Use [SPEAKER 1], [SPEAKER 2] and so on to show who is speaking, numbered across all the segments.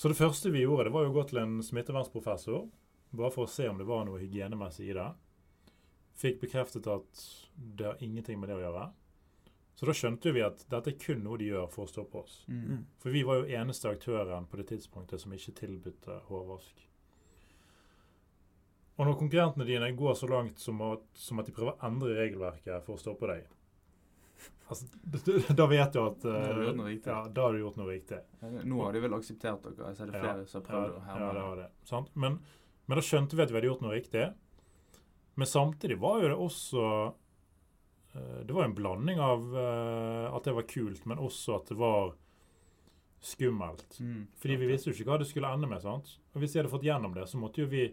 [SPEAKER 1] Så det første vi gjorde, det var jo å gå til en smittevernsprofessor. Bare for å se om det var noe hygienemessig i det. Fikk bekreftet at det har ingenting med det å gjøre. Så da skjønte vi at dette er kun noe de gjør for å stoppe oss.
[SPEAKER 2] Mm.
[SPEAKER 1] For vi var jo eneste aktøren på det tidspunktet som ikke tilbød hårvask. Og når konkurrentene dine går så langt som at, som at de prøver å endre regelverket for å stoppe deg altså, Da vet du at eh. Ja, da har du gjort noe riktig.
[SPEAKER 2] Nå har de vel akseptert dere? Så er det flere som har prøvd å herme.
[SPEAKER 1] ja, det var det. Sant? Men, men da skjønte vi at vi hadde gjort noe riktig. Men samtidig var jo det også uh, Det var en blanding av uh, at det var kult, men også at det var skummelt.
[SPEAKER 2] Mm.
[SPEAKER 1] Fordi vi visste jo ikke hva det skulle ende med. sant? Og Hvis vi hadde fått gjennom det, så måtte jo vi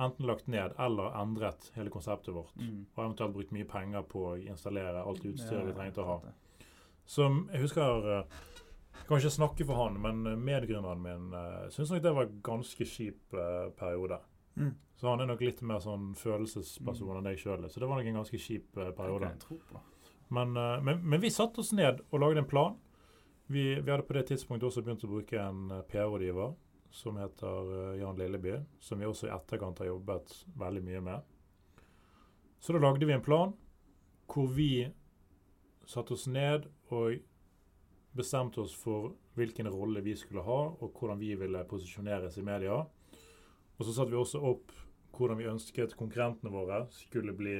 [SPEAKER 1] enten lagt ned eller endret hele konseptet vårt.
[SPEAKER 2] Mm.
[SPEAKER 1] Og eventuelt brukt mye penger på å installere alt utstyret vi trengte å ha. Som jeg husker eh, Jeg kan ikke snakke for han, men medgrunneren medgründeren min uh, syns nok det var en ganske kjip uh, periode.
[SPEAKER 3] Mm.
[SPEAKER 1] Så han er nok litt mer sånn følelsesperson enn deg sjøl. Så det var nok en ganske kjip
[SPEAKER 2] uh,
[SPEAKER 1] periode. Men, uh, men, men vi satte oss ned og lagde en plan. Vi, vi hadde på det tidspunktet også begynt å bruke en eh, PR-rådgiver som heter eh, Jan Lilleby, som vi også i etterkant har jobbet veldig mye med. Så da lagde vi en plan hvor vi satte oss ned og bestemte oss for hvilken rolle vi skulle ha, og hvordan vi ville posisjoneres i media. Og så satte vi også opp hvordan vi ønsket konkurrentene våre skulle bli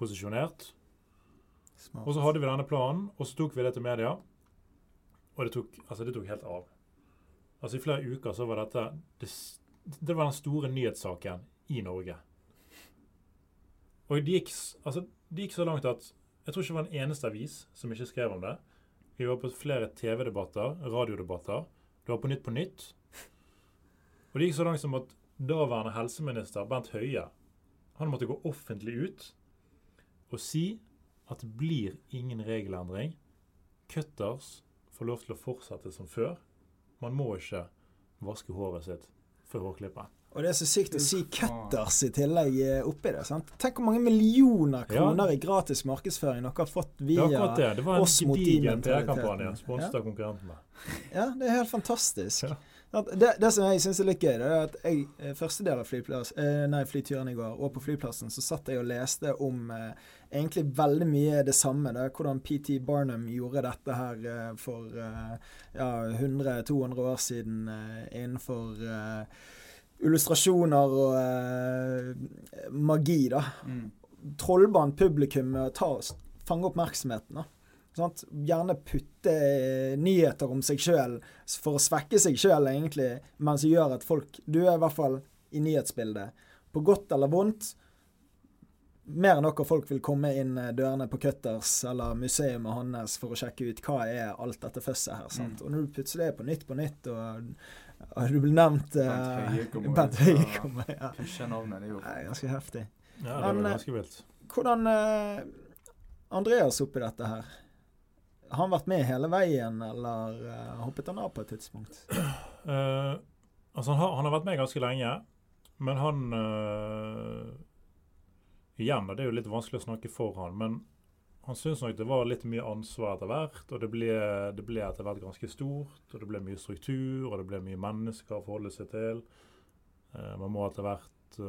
[SPEAKER 1] posisjonert.
[SPEAKER 3] Smart.
[SPEAKER 1] Og så hadde vi denne planen, og så tok vi det til media. Og det tok, altså det tok helt av. Altså I flere uker så var dette Det, det var den store nyhetssaken i Norge. Og det gikk, altså, det gikk så langt at jeg tror ikke det var en eneste avis som ikke skrev om det. Vi var på flere TV-debatter, radiodebatter. Det var på Nytt på Nytt. Og det gikk så langt som at daværende helseminister Bent Høie han måtte gå offentlig ut og si at det blir ingen regelendring. Cutters får lov til å fortsette som før. Man må ikke vaske håret sitt før hårklippet.
[SPEAKER 3] Og det er så sykt å si cutters i tillegg eh, oppi det. sant? Tenk hvor mange millioner
[SPEAKER 1] Ja.
[SPEAKER 3] kroner i gratis markedsføring dere har fått
[SPEAKER 1] via oss
[SPEAKER 3] mot
[SPEAKER 1] akkurat det. Det var en gedigen. PR-kampanje sponset av konkurrentene.
[SPEAKER 3] Ja, det er helt fantastisk.
[SPEAKER 1] Ja.
[SPEAKER 3] Det, det som jeg syns er litt gøy, det er at jeg eh, første del av flyplass, eh, nei, flyturen i går, og på flyplassen, så satt jeg og leste om eh, egentlig veldig mye det samme. Da, hvordan PT Barnum gjorde dette her eh, for eh, ja, 100-200 år siden eh, innenfor illustrasjoner og magi, da.
[SPEAKER 2] Mm.
[SPEAKER 3] Trollbandt publikum med å ta, fange oppmerksomheten. da. Sant? Gjerne putte eh, nyheter om seg sjøl for å svekke seg sjøl, egentlig, men som gjør at folk Du er i hvert fall i nyhetsbildet. På godt eller vondt. Mer enn noe folk vil komme inn eh, dørene på Cutters eller museet hans for å sjekke ut hva er alt dette føsset her. Sant?
[SPEAKER 2] Mm.
[SPEAKER 3] Og når du plutselig er på Nytt på Nytt, og, og du blir nevnt
[SPEAKER 2] Bent
[SPEAKER 3] eh,
[SPEAKER 2] Høie kommer
[SPEAKER 3] Bent Høie kommer, ja.
[SPEAKER 2] Pushe navnet. Det er jo
[SPEAKER 3] ganske heftig.
[SPEAKER 1] Ja, det var ganske vilt.
[SPEAKER 3] Hvordan uh, Andreas oppi dette her? Har han vært med hele veien, eller uh, hoppet han av på et tidspunkt?
[SPEAKER 1] Uh, altså han har, han har vært med ganske lenge, men han uh, Igjen, det er jo litt vanskelig å snakke for han, men han syns nok det var litt mye ansvar etter hvert. Og det ble, det ble etter hvert ganske stort, og det ble mye struktur, og det ble mye mennesker å forholde seg til. Man må etter hvert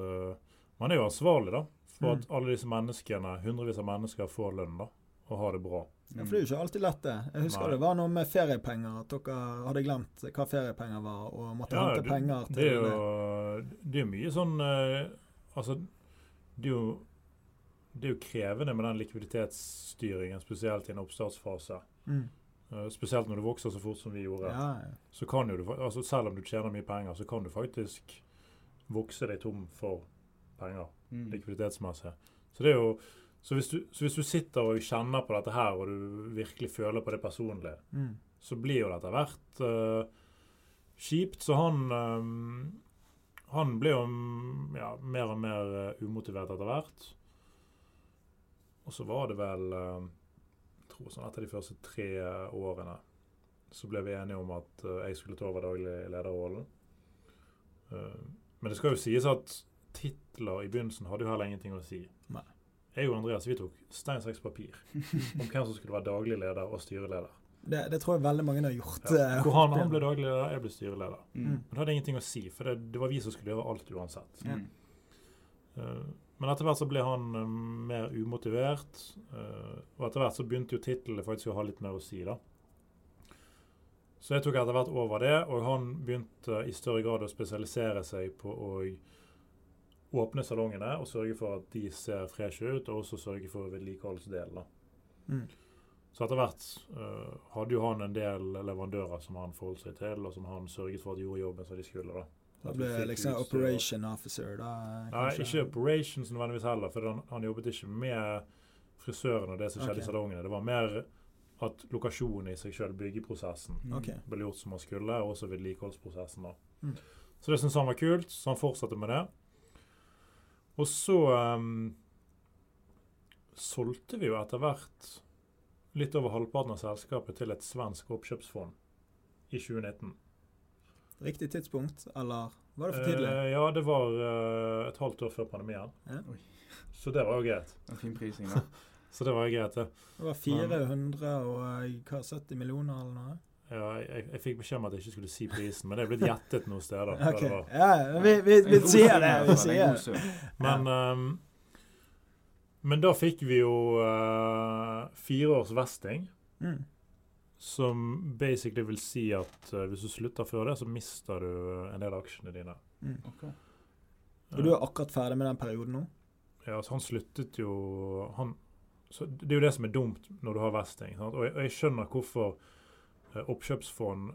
[SPEAKER 1] Man er jo ansvarlig da, for at alle disse menneskene, hundrevis av mennesker, får lønn da, og har det bra.
[SPEAKER 3] Ja, for det er jo ikke alltid lett, det. Jeg husker
[SPEAKER 1] Nei.
[SPEAKER 3] det var noe med feriepenger, at dere hadde glemt hva feriepenger var, og måtte
[SPEAKER 1] Ja,
[SPEAKER 3] hente
[SPEAKER 1] det-
[SPEAKER 3] penger til
[SPEAKER 1] Det er jo det er mye sånn eh, Altså, det er jo det er jo krevende med den likviditetsstyringen, spesielt i en oppstartsfase.
[SPEAKER 3] Mm.
[SPEAKER 1] Eh, spesielt når du vokser så fort som vi gjorde.
[SPEAKER 3] Ja, ja.
[SPEAKER 1] Så kan jo du, altså Selv om du tjener mye penger, så kan du faktisk vokse deg tom for penger
[SPEAKER 2] Mm.
[SPEAKER 1] likviditetsmessig. Så det er jo så hvis, du, så hvis du sitter og kjenner på dette her, og du virkelig føler på det personlig,
[SPEAKER 3] Mm.
[SPEAKER 1] så blir jo dette hvert uh, kjipt. Så han um, Han ble jo mm, ja, mer og mer eh, umotivert etter hvert. Og så var det vel eh, jeg tror sånn Etter de første tre årene så ble vi enige om at eh, jeg skulle ta over daglig lederrollen. Eh, men det skal jo sies at titler i begynnelsen hadde jo heller ingenting å si.
[SPEAKER 3] Nei.
[SPEAKER 1] Jeg og Andreas vi tok stein, saks, papir om hvem som skulle være daglig leder og styreleder.
[SPEAKER 3] Det, det tror jeg veldig mange har gjort.
[SPEAKER 1] Ja.
[SPEAKER 3] eh,
[SPEAKER 1] Hvor han, han ble daglig leder, jeg ble styreleder.
[SPEAKER 2] Mm.
[SPEAKER 3] Mm.
[SPEAKER 1] Men det hadde ingenting å si, for det, det var vi som skulle gjøre alt uansett.
[SPEAKER 2] Mm.
[SPEAKER 1] Eh, Men etter hvert så ble han eh, mer umotivert, eh, og etter hvert så begynte jo tittelen faktisk å ha litt mer å si, da. Så jeg tok etter hvert over det, og han begynte i større grad å spesialisere seg på å åpne salongene og sørge for at de ser freshe ut, og også sørge for vedlikeholdsdelen.
[SPEAKER 3] Mm.
[SPEAKER 1] Så etter hvert uh, hadde jo han en del leverandører som han forholdt seg til, og som han sørget for at de gjorde jobben som de skulle. da.
[SPEAKER 3] Da ble liksom
[SPEAKER 1] utstyr.
[SPEAKER 3] operation officer, da.
[SPEAKER 1] Nei, ikke operations nødvendigvis heller, for han, han jobbet ikke med frisøren og det som skjedde
[SPEAKER 3] okay.
[SPEAKER 1] i salongene. Det var mer at lokasjonen i seg selv, byggeprosessen,
[SPEAKER 3] okay.
[SPEAKER 1] Ble gjort som han skulle, og også vedlikeholdsprosessen. da.
[SPEAKER 3] Mm.
[SPEAKER 1] Så det syntes han var kult, så han fortsatte med det. Og så um, solgte vi jo etter hvert litt over halvparten av selskapet til et svensk oppkjøpsfond i 2019.
[SPEAKER 3] Riktig tidspunkt, eller var det for tidlig?
[SPEAKER 1] Uh, ja, det var uh, et halvt år før pandemien.
[SPEAKER 3] Ja.
[SPEAKER 1] Så det var jo greit.
[SPEAKER 2] En fin prising, da.
[SPEAKER 1] Så det var jo greit, det.
[SPEAKER 3] Det var 400 og eh, 70 millioner eller noe?
[SPEAKER 1] Ja, jeg, jeg fikk beskjed om at jeg ikke skulle si prisen, men det er blitt gjettet noen steder. Okay. Var.
[SPEAKER 3] ja, vi, vi, vi sier det. Vi sier det.
[SPEAKER 1] Men, um, men da fikk vi jo uh, fire års vesting,
[SPEAKER 3] Mm.
[SPEAKER 1] som basically vil si at uh, hvis du slutter før det, så mister du en del av aksjene dine.
[SPEAKER 3] Mm.
[SPEAKER 2] Okay.
[SPEAKER 3] Og du er akkurat ferdig med den perioden nå?
[SPEAKER 1] Ja, altså han sluttet jo han, så Det er jo det som er dumt når du har vesting. Sant? Og, jeg, og jeg skjønner hvorfor oppkjøpsfond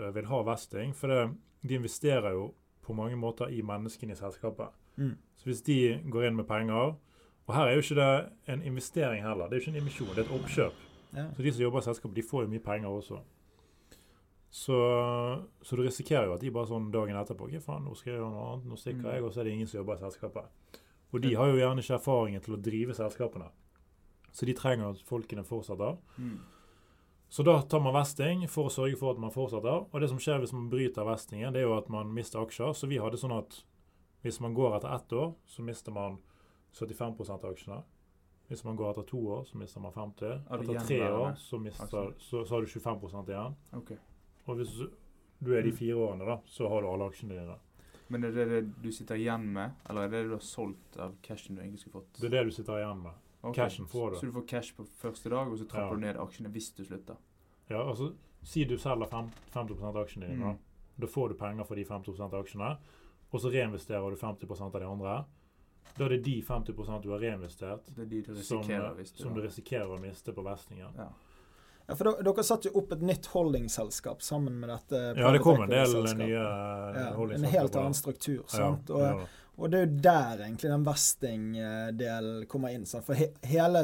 [SPEAKER 1] eh, vil ha vesting. For det, de investerer jo på mange måter i menneskene i selskapet.
[SPEAKER 3] Mm.
[SPEAKER 1] Så hvis de går inn med penger Og her er jo ikke det en investering heller. Det er jo ikke en emisjon, det er et oppkjøp.
[SPEAKER 3] Ja.
[SPEAKER 1] Så de som jobber i selskapet, de får jo mye penger også. Så, så du risikerer jo at de bare sånn dagen etterpå Ok, faen, nå skal jeg gjøre noe annet. Nå stikker
[SPEAKER 2] Mm.
[SPEAKER 1] jeg, og så er det ingen som jobber i selskapet. Og de har jo gjerne ikke erfaringen til å drive selskapene. Så de trenger at folkene fortsetter.
[SPEAKER 2] Mm.
[SPEAKER 1] Så da tar man vesting for å sørge for at man fortsetter. Og det som skjer hvis man bryter vestingen, det er jo at man mister aksjer. Så vi hadde sånn at hvis man går etter ett år, så mister man 75% av aksjene. Hvis man går etter to år, så mister man 50.
[SPEAKER 2] Av
[SPEAKER 1] Etter tre år så, mister, så, så har du 25 igjen.
[SPEAKER 2] Okay.
[SPEAKER 1] Og hvis du- du er de fire årene, da, så har du alle aksjene dine.
[SPEAKER 2] Men er det det du sitter igjen med, eller er det det du har solgt av cashen du egentlig skulle fått?
[SPEAKER 1] Det er det du sitter igjen med.
[SPEAKER 2] Ok,
[SPEAKER 1] cashen får du.
[SPEAKER 2] Så du får cash på første dag, og så trapper
[SPEAKER 1] Ja.
[SPEAKER 2] du ned aksjene hvis du slutter?
[SPEAKER 1] Ja, altså, Si du selger fem- 50 av aksjene dine.
[SPEAKER 2] Mm.
[SPEAKER 1] Da. da får du penger for de 50 av aksjene, og så reinvesterer du 50% av de andre. Da er det de 50% du har reinvestert,
[SPEAKER 2] Det er de du
[SPEAKER 1] som,
[SPEAKER 2] du
[SPEAKER 1] som du risikerer å miste på vestingen.
[SPEAKER 2] Ja.
[SPEAKER 3] Ja, for dere, dere satte jo opp et nytt holdingselskap sammen med dette.
[SPEAKER 1] Ja, det kom en del nye
[SPEAKER 3] equity-selskapet.
[SPEAKER 1] eh,
[SPEAKER 3] ja, En helt annen struktur. sant?
[SPEAKER 1] Ja,
[SPEAKER 3] Og,
[SPEAKER 1] ja, da.
[SPEAKER 3] Og det er jo der egentlig den vesting-delen kommer inn. For he hele,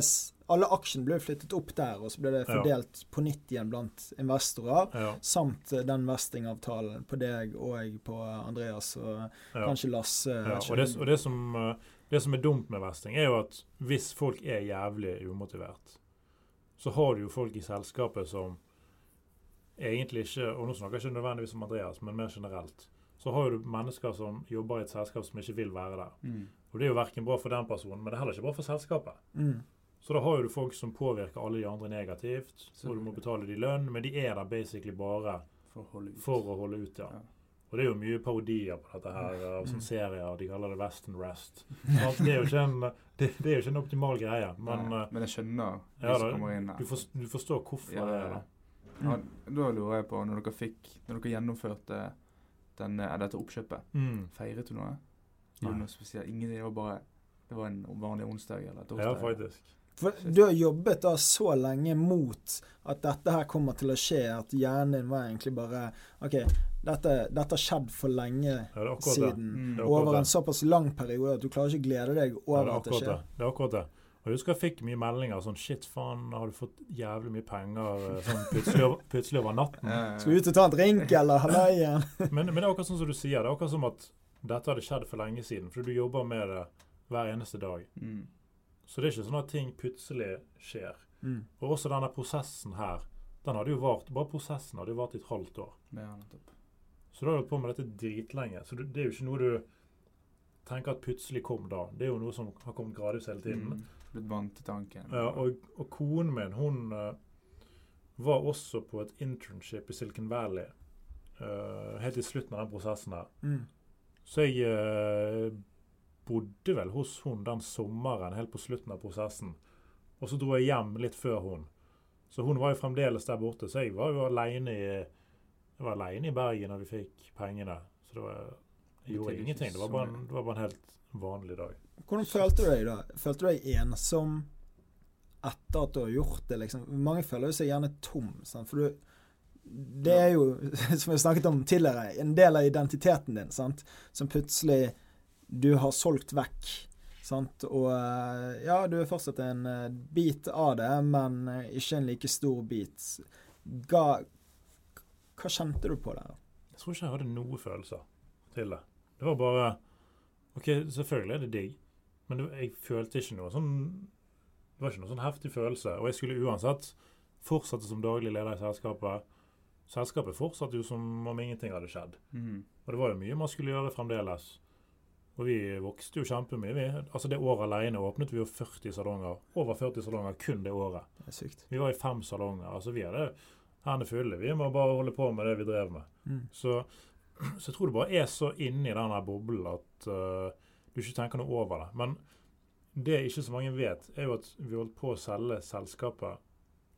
[SPEAKER 3] alle aksjene ble flyttet opp der, og så ble det
[SPEAKER 1] Ja.
[SPEAKER 3] fordelt på nytt igjen blant investorer.
[SPEAKER 1] ja,
[SPEAKER 3] Samt den den vestingavtalen på deg og på Andreas og
[SPEAKER 1] ja.
[SPEAKER 3] kanskje Lasse.
[SPEAKER 1] Ja, og det, og det, som, eh, det som er dumt med vesting, er jo at hvis folk er jævlig umotivert, så har du jo folk i selskapet som egentlig ikke Og nå snakker jeg ikke nødvendigvis om Andreas, men mer generelt. Så har du mennesker som jobber i et selskap som ikke vil være der.
[SPEAKER 2] Mm.
[SPEAKER 1] Og det er jo verken bra for den personen, men det er heller ikke bra for selskapet.
[SPEAKER 3] Mm.
[SPEAKER 1] Så da har du folk som påvirker alle de andre negativt, og du må betale de lønn, men de er der basically bare
[SPEAKER 2] For å holde ut.
[SPEAKER 1] for å holde ut, ja.
[SPEAKER 2] Ja.
[SPEAKER 1] Og det er jo mye parodier på dette her, av
[SPEAKER 3] Mm.
[SPEAKER 1] sånne serier. De kaller det Western Rest. Sant? Det er en, det, det er jo ikke en optimal greie, men
[SPEAKER 2] Nei,
[SPEAKER 1] eh,
[SPEAKER 2] men jeg skjønner de
[SPEAKER 1] ja,
[SPEAKER 2] som kommer inn
[SPEAKER 1] du,
[SPEAKER 2] her.
[SPEAKER 1] forst, du forstår hvorfor
[SPEAKER 2] Ja,
[SPEAKER 1] det er det.
[SPEAKER 2] Ja, da lurer jeg på, når dere fikk Når dere gjennomførte den, eh, dette oppkjøpet,
[SPEAKER 1] Mm.
[SPEAKER 2] feiret du noe? Gjorde noe spesielt? Ingen, Det var bare Det var en vanlig onsdag eller
[SPEAKER 1] Ja, faktisk.
[SPEAKER 3] For du har jobbet da så lenge mot at dette her kommer til å skje, at hjernen din var egentlig bare OK, dette, dette har skjedd for lenge
[SPEAKER 1] Ja, det det.
[SPEAKER 3] siden.
[SPEAKER 2] Mm.
[SPEAKER 1] Det er
[SPEAKER 3] Over en såpass lang periode at du klarer ikke å glede deg
[SPEAKER 1] Ja,
[SPEAKER 3] over
[SPEAKER 1] det er
[SPEAKER 3] at det
[SPEAKER 1] skjer. det. Det er akkurat det. Jeg husker jeg fikk mye meldinger sånn Shit, faen, har du fått jævlig mye penger eh, sånn plutselig over, plutselig over natten?
[SPEAKER 3] Skal du ut og ta en drink, eller Halloien.
[SPEAKER 1] Men, men det er akkurat sånn som du sier. Det er akkurat som at dette hadde skjedd for lenge siden. For du jobber med det hver eneste dag.
[SPEAKER 2] Mm.
[SPEAKER 1] Så det er ikke sånn at ting plutselig skjer.
[SPEAKER 3] Mm.
[SPEAKER 1] Og også denne prosessen her. Den hadde jo vart, Bare prosessen hadde jo vart i et halvt år.
[SPEAKER 2] Ja.
[SPEAKER 1] Så du har holdt på med dette dritlenge. Så du, det er jo ikke noe du tenker at plutselig kom da. Det er jo noe som har kommet gradvis hele tiden.
[SPEAKER 2] Mm. Blitt vant til tanken.
[SPEAKER 1] Ja, og, og konen min, hun, uh, var også på et internship i Silicon Valley uh, helt i slutten av den prosessen her.
[SPEAKER 3] Mm.
[SPEAKER 1] Så jeg uh, bodde vel hos hun den sommeren helt på slutten av prosessen. Og så dro jeg hjem litt før hun. Så hun var jo fremdeles der borte. Så jeg var jo alene i, jeg var alene i Bergen da vi fikk pengene. Så det var, jeg gjorde ingenting. Det var, en, det var bare en helt vanlig dag.
[SPEAKER 3] Hvordan følte du deg da? Følte du deg ensom etter at du har gjort det? liksom? Mange føler seg gjerne tom. Sant? For du, det er jo, som vi har snakket om tidligere, en del av identiteten din sant? som plutselig du har solgt vekk. Sant? Og eh, ja, du er fortsatt en eh, bit av det, men eh, ikke en like stor bit. Ga, hva kjente du på der?
[SPEAKER 1] Jeg tror ikke jeg hadde noen følelser til det. Det var bare OK, selvfølgelig er det digg, men jeg følte ikke noe sånn Det var ikke noe sånn heftig følelse. Og jeg skulle uansett fortsette som daglig leder i selskapet. Selskapet fortsatte jo som om ingenting hadde skjedd.
[SPEAKER 2] Mm.
[SPEAKER 1] Og det var jo mye man skulle gjøre fremdeles. Og vi vokste jo kjempemye. Vi, altså Det året alene åpnet vi jo 40 salonger. Over 40 salonger kun det året.
[SPEAKER 3] Det er sykt.
[SPEAKER 1] Vi var i fem salonger. Altså Vi hadde hendene fulle. Vi må bare holde på med det vi drev med.
[SPEAKER 3] Mm.
[SPEAKER 1] Så, så jeg tror det bare er så inni den boblen at uh, du ikke tenker noe over det. Men det ikke så mange vet, er jo at vi holdt på å selge selskapet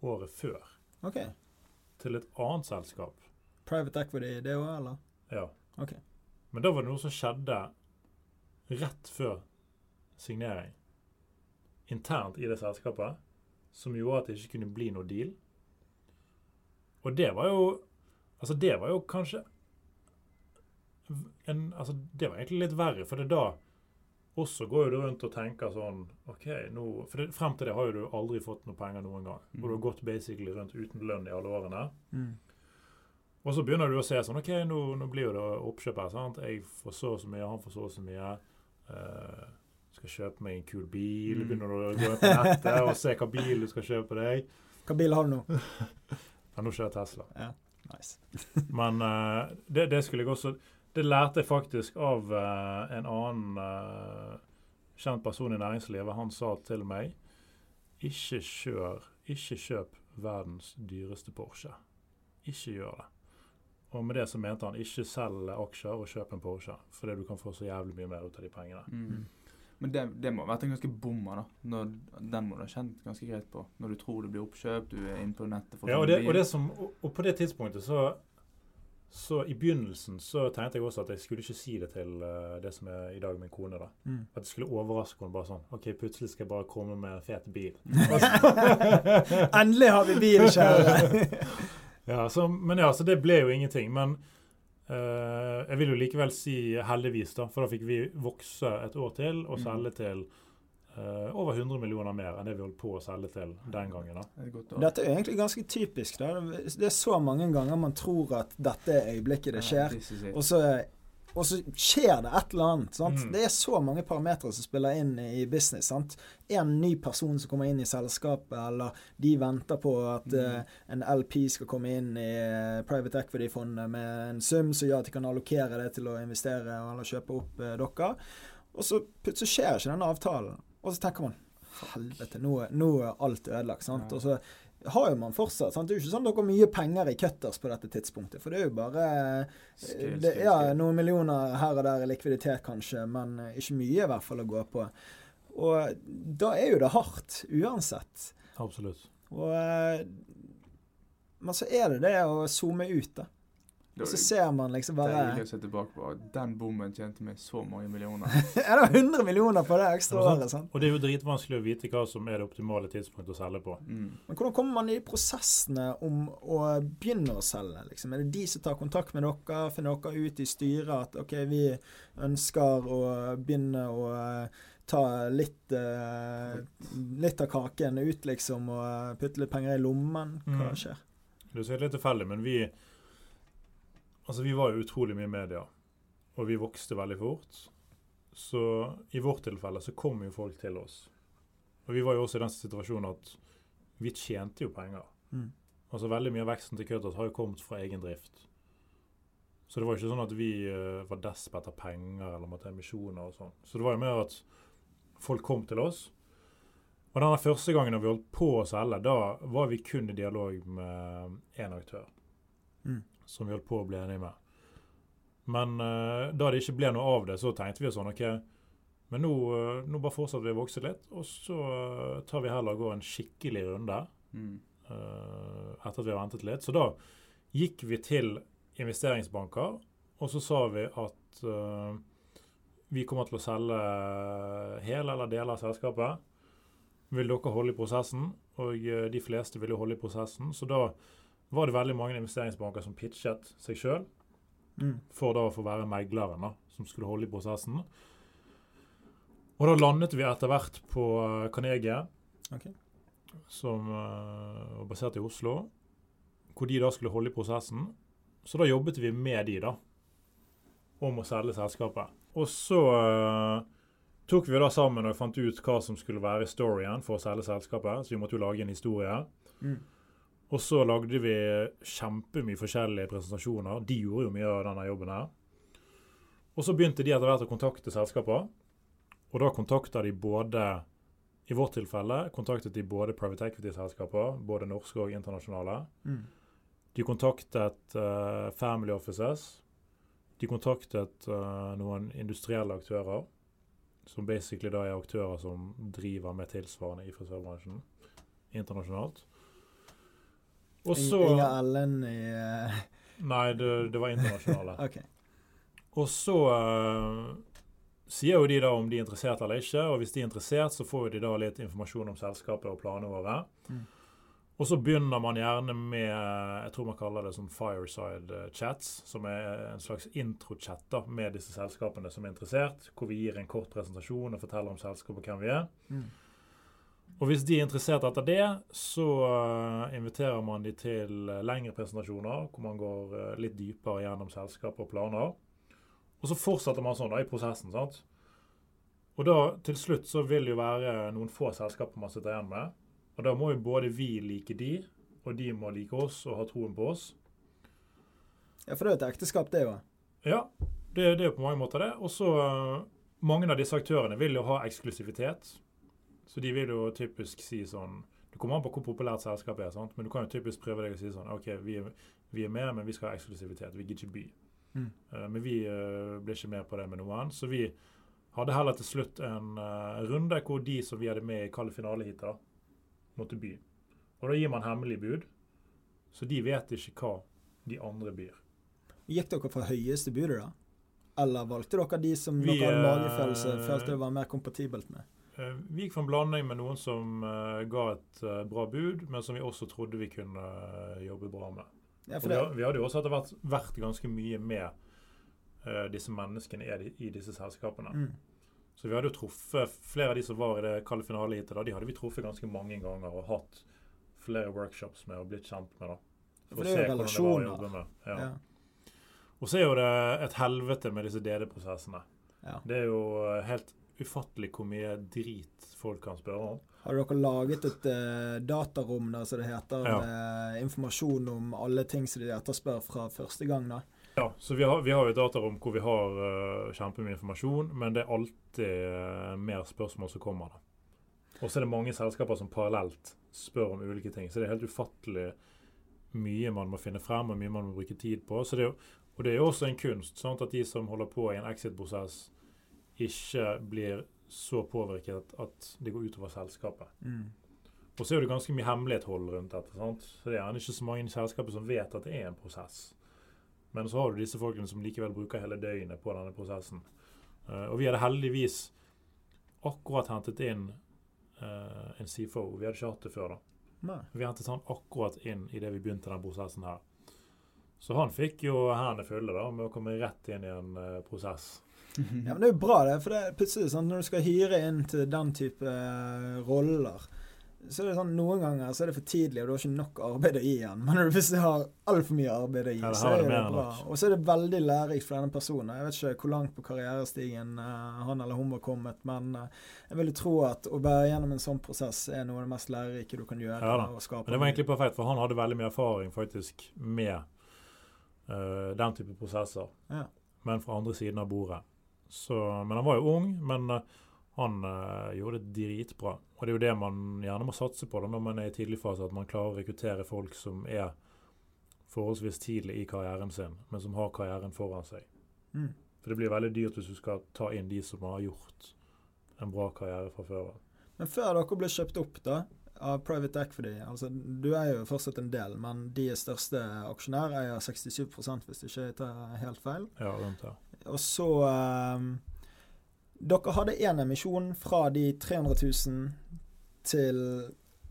[SPEAKER 1] året før
[SPEAKER 3] OK.
[SPEAKER 1] til et annet selskap.
[SPEAKER 3] Private equity, det òg, eller?
[SPEAKER 1] Ja.
[SPEAKER 3] Ok.
[SPEAKER 1] Men da var det noe som skjedde rett før signering. Internt i det selskapet. Som gjorde at det ikke kunne bli noe deal. Og det var jo Altså, det var jo kanskje en, Altså, det var egentlig litt verre, for det er da også går du rundt og tenker sånn OK, nå For det, frem til det har jo du aldri fått noe penger noen gang. Og du har gått basically rundt uten lønn i alle årene.
[SPEAKER 3] Mm.
[SPEAKER 1] Og så begynner du å se sånn OK, nå, nå blir jo det oppkjøp her. sant? Jeg får så og så mye, han får så og så mye. Uh, skal kjøpe meg en kul bil.
[SPEAKER 2] Mm.
[SPEAKER 1] Begynner du å gå på nettet og se hva bil du skal kjøpe deg.
[SPEAKER 3] Hva bil har du nå?
[SPEAKER 1] Ja, nå kjører jeg Tesla.
[SPEAKER 3] Ja, Nice.
[SPEAKER 1] Men uh, det, det skulle jeg også Det lærte jeg faktisk av uh, en annen uh, kjent person i næringslivet. Han sa til meg ikke kjør, ikke kjøp verdens dyreste Porsche. Ikke gjør det. Og med det så mente han ikke selg aksjer og kjøp en Porsche, fordi du kan få så jævlig mye mer ut av de pengene.
[SPEAKER 2] Mm. Men det, det må ha vært en ganske bomma, da. Når, den må du ha kjent ganske greit på. Når du tror det blir oppkjøp, du er inne på nettet for
[SPEAKER 1] Ja, og det, og, det som, og, og på det tidspunktet så så i begynnelsen så tenkte jeg også at jeg skulle ikke si det til uh, det som er i dag min kone. da.
[SPEAKER 3] Mm.
[SPEAKER 1] At jeg skulle overraske henne bare sånn OK, plutselig skal jeg bare komme med en fet bil.
[SPEAKER 3] Endelig har vi bil, kjære!
[SPEAKER 1] Ja, så, men ja, så det ble jo ingenting. Men uh, jeg vil jo likevel si heldigvis, da, for da fikk vi vokse et år til og
[SPEAKER 2] Mm.
[SPEAKER 1] selge til eh, over 100 millioner mer enn det vi holdt på å selge til den gangen. da.
[SPEAKER 3] Dette er egentlig ganske typisk. Da. Det er så mange ganger man tror at dette er øyeblikket det skjer, og så, og så skjer det et eller annet. Sant?
[SPEAKER 1] Mm.
[SPEAKER 3] Det er så mange parametere som spiller inn i business. Sant? En ny person som kommer inn i selskapet, eller de venter på at
[SPEAKER 2] Mm.
[SPEAKER 3] uh, en LP skal komme inn i eh, private equity-fondet med en sum som gjør at de kan allokere det til å investere eller kjøpe opp uh, dere. Og så plutselig skjer ikke den avtalen. Og så tenker man helvete, nå, nå er alt ødelagt. sant?
[SPEAKER 2] Ja.
[SPEAKER 3] Og så har jo man fortsatt sant? Det er jo ikke sånn at dere har mye penger i cutters på dette tidspunktet. For det er jo bare
[SPEAKER 2] skil,
[SPEAKER 3] det, Ja, noen millioner her og der i likviditet kanskje, men eh, ikke mye i hvert fall å gå på. Og da er jo det hardt, uansett.
[SPEAKER 1] Absolutt.
[SPEAKER 3] Og eh, Men så er det det å zoome ut, da. Og så
[SPEAKER 2] var
[SPEAKER 3] ser man liksom bare
[SPEAKER 2] deilig å se tilbake på. Den bommen tjente meg så mange millioner.
[SPEAKER 3] Er det 100 millioner på det ekstra
[SPEAKER 1] Ja, sant.
[SPEAKER 3] året? sant?
[SPEAKER 1] Og det er jo dritvanskelig å vite hva som er det optimale tidspunktet å selge på.
[SPEAKER 2] Mm.
[SPEAKER 3] Men hvordan kommer man i prosessene om å begynne å selge? Liksom? Er det de som tar kontakt med dere? Finner dere ut i styret at ok, vi ønsker å begynne å eh, ta litt, eh, litt av kaken ut, liksom, og putte litt penger i lommen? Hva
[SPEAKER 1] Mm.
[SPEAKER 3] skjer?
[SPEAKER 1] Det er litt tilfeldig, men vi Altså, vi var jo utrolig mye i media, og vi vokste veldig fort. Så i vårt tilfelle så kom jo folk til oss. Og vi var jo også i den situasjonen at vi tjente jo penger.
[SPEAKER 3] Mm.
[SPEAKER 1] Altså veldig mye av veksten til Cutters har jo kommet fra egen drift. Så det var jo ikke sånn at vi uh, var desp etter penger eller måtte ha emisjoner og sånn. Så det var jo mer at folk kom til oss. Og denne første gangen vi holdt på å selge, da var vi kun i dialog med én aktør. Som vi holdt på å bli enige med. Men uh, da det ikke ble noe av det, så tenkte vi sånn OK, men nå, uh, nå bare fortsetter vi å vokse litt, og så uh, tar vi heller og går en skikkelig runde
[SPEAKER 2] Mm.
[SPEAKER 1] etter at vi har ventet litt. Så da gikk vi til investeringsbanker, og så sa vi at vi kommer til å selge hele eller deler av selskapet. Vil dere holde i prosessen? Og de fleste ville holde i prosessen. Så da var det veldig mange investeringsbanker som pitchet seg sjøl
[SPEAKER 3] Mm.
[SPEAKER 1] for da å få være megleren da, som skulle holde i prosessen. Og da landet vi etter hvert på eh, Carnegie,
[SPEAKER 3] okay.
[SPEAKER 1] som eh, var basert i Oslo, hvor de da skulle holde i prosessen. Så da jobbet vi med de da, om å selge selskapet. Og så eh, tok vi da sammen og fant ut hva som skulle være storyen for å selge selskapet, så vi måtte jo lage en historie.
[SPEAKER 3] Mm.
[SPEAKER 1] Og så lagde vi kjempemye forskjellige presentasjoner. De gjorde jo mye av denne jobben her. Og så begynte de etter hvert å kontakte selskaper. Og da kontakta de både I vårt tilfelle kontaktet de både private equity-selskaper, både norske og internasjonale.
[SPEAKER 3] Mm.
[SPEAKER 1] De kontaktet uh, family offices. De kontaktet uh, noen industrielle aktører. Som basically da er aktører som driver med tilsvarende i frisørbransjen internasjonalt. Og
[SPEAKER 3] Ing-
[SPEAKER 1] så
[SPEAKER 3] Inger Ellen i uh...
[SPEAKER 1] Nei, det, det var internasjonale.
[SPEAKER 3] okay.
[SPEAKER 1] Og så uh, sier jo de da om de er interessert eller ikke, og hvis de er interessert, så får de da litt informasjon om selskapet og planene våre.
[SPEAKER 3] Mm.
[SPEAKER 1] Og så begynner man gjerne med jeg tror man kaller det som fireside eh, chats, som er en slags intro-chat med disse selskapene som er interessert, hvor vi gir en kort presentasjon og forteller om selskapet og hvem vi er.
[SPEAKER 3] Mm.
[SPEAKER 1] Og hvis de er interessert etter det, så eh, inviterer man de til eh, lengre presentasjoner, hvor man går eh, litt dypere gjennom selskap og planer. Og så fortsetter man sånn da i prosessen. sant? Og da til slutt så vil det jo være noen få selskaper man sitter igjen med. Og da må jo både vi like de, og de må like oss og ha troen på oss.
[SPEAKER 3] Ja, for det er jo et ekteskap, det òg.
[SPEAKER 1] Ja, det, det er jo på mange måter det. Og så mange av disse aktørene vil jo ha eksklusivitet. Så de vil jo typisk si sånn Det kommer an på hvor populært selskapet er, sant? men du kan jo typisk prøve deg å si sånn OK, vi er, vi er med, men vi skal ha eksklusivitet. Vi gidder ikke by.
[SPEAKER 3] Mm.
[SPEAKER 1] Uh, men vi uh, ble ikke med på det med noe annet. Så vi hadde heller til slutt en uh, runde hvor de som vi hadde med i kalde finaleheatet, måtte by. Og da gir man hemmelig bud, så de vet ikke hva de andre byr.
[SPEAKER 3] Gikk dere for høyeste budet, da? Eller valgte dere de som
[SPEAKER 1] Vi,
[SPEAKER 3] dere hadde
[SPEAKER 1] eh,
[SPEAKER 3] magefølelse følte det var mer kompatibelt med?
[SPEAKER 1] Eh, Vi gikk for en blanding med noen som eh, ga et eh, bra bud, men som vi også trodde vi kunne jobbe bra med.
[SPEAKER 3] Ja, for
[SPEAKER 1] vi, vi hadde jo også etter hvert vært ganske mye med disse menneskene i, i disse selskapene.
[SPEAKER 3] mm.
[SPEAKER 1] Så vi hadde jo truffet flere av de som var i det kalde finaleheatet, de hadde vi truffet ganske mange ganger og hatt flere workshops med og blitt kjent med. da.
[SPEAKER 3] For det er jo
[SPEAKER 1] hvordan det var å
[SPEAKER 3] relasjoner.
[SPEAKER 1] jobbe med. Ja.
[SPEAKER 3] Ja.
[SPEAKER 1] Og så er jo det et helvete med disse DD-prosessene.
[SPEAKER 3] Ja.
[SPEAKER 1] Det er jo helt ufattelig hvor mye drit folk kan spørre om.
[SPEAKER 3] Har dere laget et uh, datarom der, som det heter,
[SPEAKER 1] Ja.
[SPEAKER 3] med informasjon om alle ting som de etterspør fra første gang? da?
[SPEAKER 1] Ja, så vi har, vi har et datarom hvor vi har uh, kjempemye informasjon, men det er alltid uh, mer spørsmål som kommer. da. Og så er det mange selskaper som parallelt spør om ulike ting. Så det er helt ufattelig mye man må finne frem, og mye man må bruke tid på. Så det og det er jo også en kunst sant, at de som holder på i en exit-prosess, ikke blir så påvirket at det går utover selskapet.
[SPEAKER 3] Mm.
[SPEAKER 1] Og så er det ganske mye hemmelighetshold rundt dette. sant? Så Det er gjerne ikke så mange i selskapet som vet at det er en prosess. Men så har du disse folkene som likevel bruker hele døgnet på denne prosessen. Uh, og vi hadde heldigvis akkurat hentet inn uh, en CFO. Vi hadde ikke hatt det før. da.
[SPEAKER 3] Nei.
[SPEAKER 1] Vi hentet han akkurat inn idet vi begynte den prosessen her. Så han fikk jo hendene fulle da, med å komme rett inn i en uh, prosess.
[SPEAKER 3] Ja, men Det er jo bra, det. For det er plutselig sånn, når du skal hyre inn til den type eh, roller, så er det sånn noen ganger så er det for tidlig, og du har ikke nok arbeid å gi igjen. Men når du plutselig har altfor mye arbeid å gi,
[SPEAKER 1] Ja,
[SPEAKER 3] så er
[SPEAKER 1] det
[SPEAKER 3] det bra.
[SPEAKER 1] nok.
[SPEAKER 3] Og så er det veldig lærerikt for denne personen. Jeg vet ikke hvor langt på karrierestigen eh, han eller hun var kommet, men eh, jeg vil tro at å bære gjennom en sånn prosess er noe av det mest lærerike du kan gjøre.
[SPEAKER 1] Ja
[SPEAKER 3] og skape
[SPEAKER 1] Men det var egentlig perfekt, for han hadde veldig mye erfaring faktisk med den type prosesser.
[SPEAKER 3] Ja.
[SPEAKER 1] Men fra andre siden av bordet. Så, men han var jo ung, men eh, Han uh, gjorde det dritbra. Og det er jo det man gjerne må satse på da når man er i tidlig fase, at man klarer å rekruttere folk som er forholdsvis tidlig i karrieren sin, men som har karrieren foran seg.
[SPEAKER 3] Mm.
[SPEAKER 1] For det blir veldig dyrt hvis du skal ta inn de som har gjort en bra karriere fra før av.
[SPEAKER 3] Men før dere ble kjøpt opp da, av Private Equity altså Du er jo fortsatt en del, men de største aksjonær eier 67% hvis det ikke tar helt feil.
[SPEAKER 1] Ja, rundt her.
[SPEAKER 3] Og så eh, Dere hadde én emisjon fra de 300 000 til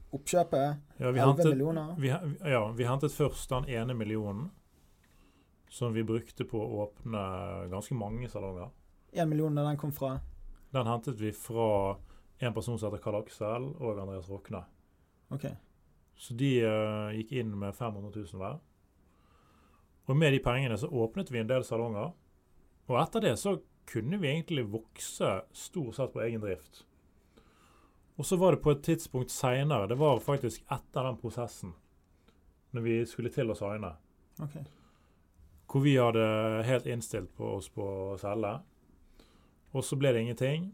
[SPEAKER 3] oppkjøpet.
[SPEAKER 1] Ja, vi
[SPEAKER 3] 11
[SPEAKER 1] hentet,
[SPEAKER 3] millioner.
[SPEAKER 1] vi, ja, vi hentet først den ene millionen som vi brukte på å åpne ganske mange salonger.
[SPEAKER 3] Én million da den kom fra.
[SPEAKER 1] Den hentet vi fra en person som heter Karl Aksel og Andreas Rokne.
[SPEAKER 3] OK.
[SPEAKER 1] Så de uh, gikk inn med 500 000 hver. Og med de pengene så åpnet vi en del salonger. Og etter det så kunne vi egentlig vokse stort sett på egen drift. Og så var det på et tidspunkt seinere, det var faktisk etter den prosessen, når vi skulle til å signe,
[SPEAKER 3] okay.
[SPEAKER 1] hvor vi hadde helt innstilt på oss på å selge. Og så ble det ingenting.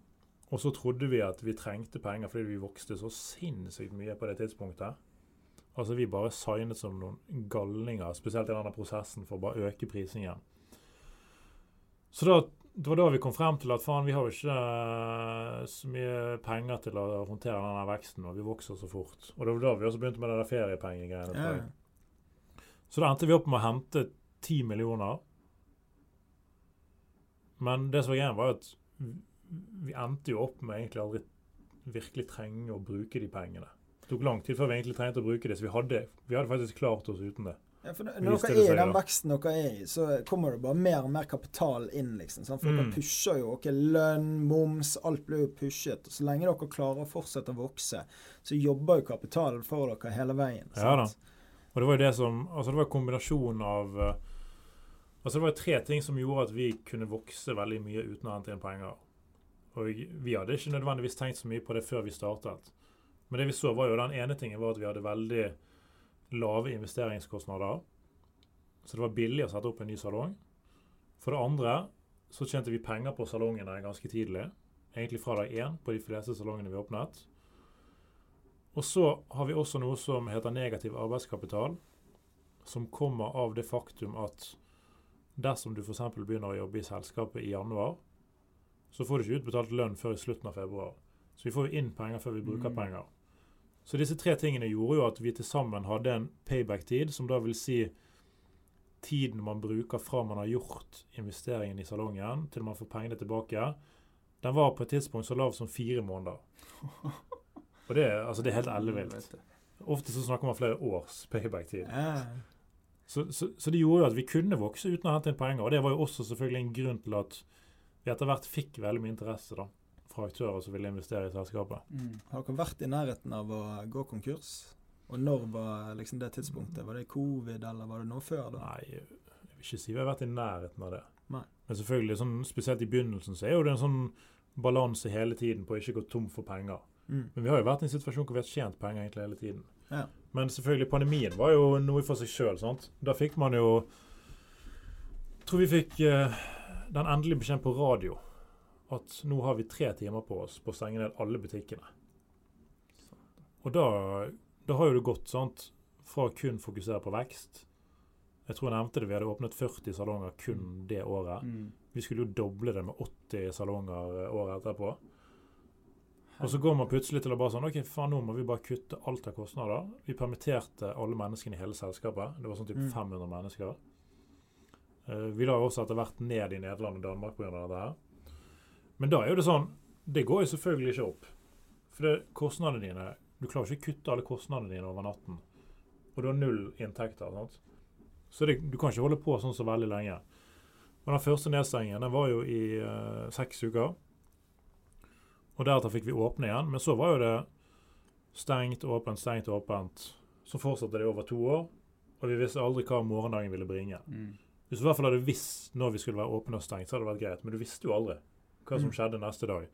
[SPEAKER 1] Og så trodde vi at vi trengte penger fordi vi vokste så sinnssykt mye på det tidspunktet. Altså Vi bare signet som noen galninger, spesielt i denne prosessen, for å bare øke prisingen. Så da, det var da vi kom frem til at faen, vi har jo ikke eh, så mye penger til å håndtere denne veksten, og vi vokser så fort. Og det var da vi også begynte med der feriepengegreiene.
[SPEAKER 3] Ja.
[SPEAKER 1] Så da endte vi opp med å hente 10 millioner. Men det som var greia, var at vi endte jo opp med egentlig aldri virkelig trenge å bruke de pengene. Det tok lang tid før vi egentlig trengte å bruke det, så vi hadde, vi hadde faktisk klart oss uten det.
[SPEAKER 3] Ja, for når dere er i den veksten dere er i, så kommer det bare mer og mer kapital inn, liksom. Sant? For
[SPEAKER 1] Mm.
[SPEAKER 3] dere pusher jo ok, lønn, moms, alt blir jo pushet. Og så lenge dere klarer å fortsette å vokse, så jobber jo kapitalen for dere hele veien. sant?
[SPEAKER 1] Ja
[SPEAKER 3] da.
[SPEAKER 1] Og det var jo det som Altså, det var en kombinasjon av eh, Altså, det var tre ting som gjorde at vi kunne vokse veldig mye uten å hente inn penger. Og vi hadde ikke nødvendigvis tenkt så mye på det før vi startet. Men det vi så, var jo den ene tingen var at vi hadde veldig lave investeringskostnader. Så det var billig å sette opp en ny salong. For det andre så tjente vi penger på salongene ganske tidlig. Egentlig fra dag én på de fleste salongene vi åpnet. Og så har vi også noe som heter negativ arbeidskapital, som kommer av det faktum at dersom du f.eks. begynner å jobbe i selskapet i januar, så får du ikke utbetalt lønn før i slutten av februar. Så vi får jo inn penger før vi bruker
[SPEAKER 2] Mm.
[SPEAKER 1] penger. Så disse tre tingene gjorde jo at vi til sammen hadde en payback-tid, som da vil si tiden man bruker fra man har gjort investeringen i salongen, til man får pengene tilbake, den var på et tidspunkt så lav som fire måneder. Og det, altså det er helt ellevilt. Ofte så snakker man flere års payback-tid. Så, så, så det gjorde jo at vi kunne vokse uten å hente inn penger. Og det var jo også selvfølgelig en grunn til at vi etter hvert fikk veldig mye interesse da, fra aktører som ville investere i selskapet.
[SPEAKER 2] Mm.
[SPEAKER 3] Har dere vært i nærheten av å gå konkurs? Og når var liksom det tidspunktet? Var det covid, eller var det noe før da?
[SPEAKER 1] Nei, jeg vil ikke si vi har vært i nærheten av det.
[SPEAKER 3] Nei.
[SPEAKER 1] Men selvfølgelig, sånn, spesielt i begynnelsen, så er jo det en sånn balanse hele tiden på å ikke gå tom for penger.
[SPEAKER 3] Mm.
[SPEAKER 1] Men vi har jo vært i en situasjon hvor vi har tjent penger egentlig hele tiden.
[SPEAKER 3] Ja.
[SPEAKER 1] Men selvfølgelig, pandemien var jo noe for seg sjøl. Da fikk man jo Jeg tror vi fikk eh, den endelige beskjeden på radio at nå har vi tre timer på oss på å stenge ned alle butikkene. Og da, da har jo det gått sant, fra kun fokusere på vekst Jeg tror jeg nevnte det, vi hadde åpnet 40 salonger kun det året.
[SPEAKER 2] Mm.
[SPEAKER 1] Vi skulle jo doble det med 80 salonger eh, året etterpå. Og så går man plutselig til å bare sånn OK, faen, nå må vi bare kutte alt av kostnader. Vi permitterte alle menneskene i hele selskapet. Det var sånn typ
[SPEAKER 3] Mm.
[SPEAKER 1] 500 mennesker. Uh, vi la også etter hvert ned i Nederland og Danmark pga. dette her. Men da er jo det sånn Det går jo selvfølgelig ikke opp. For det, kostnadene dine Du klarer ikke å kutte alle kostnadene dine over natten. Og du har null inntekter. sant? Så det, du kan ikke holde på sånn så veldig lenge. Og Den første nedstengingen den var jo i uh, seks uker. Og deretter fikk vi åpne igjen. Men så var jo det stengt, åpent, stengt, åpent. Så fortsatte det over to år. Og vi visste aldri hva morgendagen ville bringe.
[SPEAKER 2] Mm.
[SPEAKER 1] Hvis du i hvert fall hadde visst når vi skulle være åpne og stengt, så hadde det vært greit. Men du visste jo aldri hva som
[SPEAKER 3] Mm.
[SPEAKER 1] skjedde neste dag.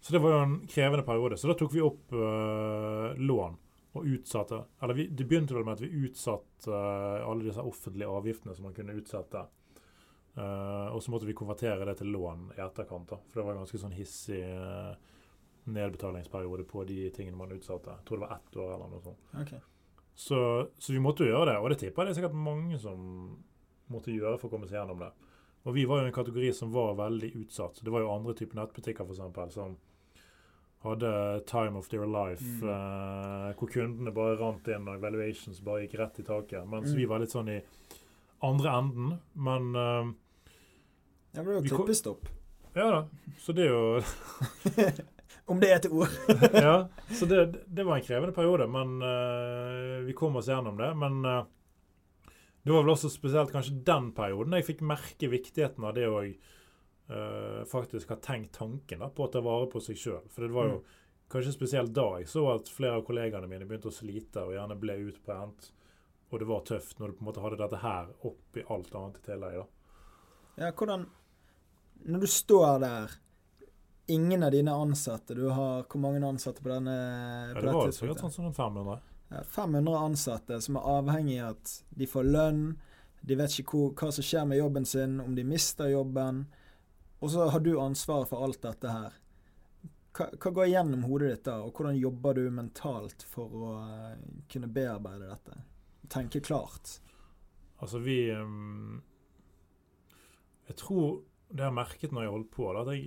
[SPEAKER 1] Så det var jo en krevende periode. Så da tok vi opp uh, lån og utsatte Eller vi, det begynte vel med at vi utsatte uh, alle disse offentlige avgiftene som man kunne utsette. Uh, og så måtte vi konvertere det til lån i etterkant, da, for det var en ganske sånn hissig nedbetalingsperiode på de tingene man utsatte. Jeg tror det var ett år eller noe sånt.
[SPEAKER 3] Okay.
[SPEAKER 1] Så, så vi måtte jo gjøre det, og det tipper jeg det er sikkert mange som måtte gjøre for å komme seg gjennom det. Og vi var jo en kategori som var veldig utsatt. Det var jo andre typer nettbutikker for eksempel, som hadde time of their life,
[SPEAKER 2] Mm.
[SPEAKER 1] eh, hvor kundene bare rant inn og valuations bare gikk rett i taket. Mens
[SPEAKER 3] Mm.
[SPEAKER 1] vi var litt sånn i andre enden. Men eh,
[SPEAKER 3] Ja, men det
[SPEAKER 1] var
[SPEAKER 3] klippestopp.
[SPEAKER 1] ja da. Så det er jo
[SPEAKER 3] Om det er et ord.
[SPEAKER 1] ja, så det, det var en krevende periode, men eh, vi kom oss gjennom det. Men eh, det var vel også spesielt kanskje den perioden jeg fikk merke viktigheten av det å uh, faktisk ha tenkt tanken da, på å ta vare på seg sjøl. For det var jo kanskje spesielt da jeg så at flere av kollegaene mine begynte å slite og gjerne ble utbrent. Og det var tøft når du på en måte hadde dette her oppi alt annet i tillegg. da.
[SPEAKER 3] Ja, hvordan Når du står der Ingen av dine ansatte Du har hvor mange ansatte på denne
[SPEAKER 1] Ja, det var sikkert sånn som en 500.
[SPEAKER 3] Ja, 500 ansatte som er avhengig av at de får lønn. De vet ikke hvor, hva som skjer med jobben sin, om de mister jobben. Og så har du ansvaret for alt dette her. Hva, hva går gjennom hodet ditt da, og hvordan jobber du mentalt for å eh, kunne bearbeide dette? Tenke klart.
[SPEAKER 1] Altså, vi ehm, Jeg tror det jeg har merket når jeg har holdt på, at jeg,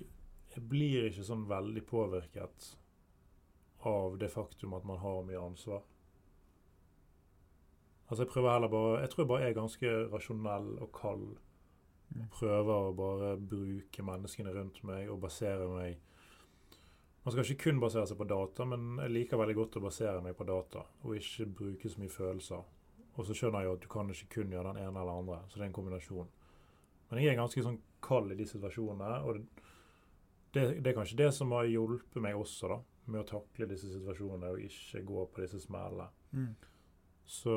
[SPEAKER 1] jeg blir ikke sånn veldig påvirket av det faktum at man har mye ansvar. Altså, jeg prøver heller bare Jeg tror jeg bare er ganske rasjonell og kald.
[SPEAKER 3] Mm.
[SPEAKER 1] Prøver å bare bruke menneskene rundt meg og basere meg Man skal ikke kun basere seg på data, men jeg liker veldig godt å basere meg på data, og ikke bruke så mye følelser. Og så skjønner jeg jo at du kan ikke kun gjøre den ene eller andre, så det er en kombinasjon. Men jeg er ganske sånn kald i de situasjonene, og det, det, det er kanskje det som har hjulpet meg også, da, med å takle disse situasjonene og ikke gå på disse smellene.
[SPEAKER 3] Mm.
[SPEAKER 1] Så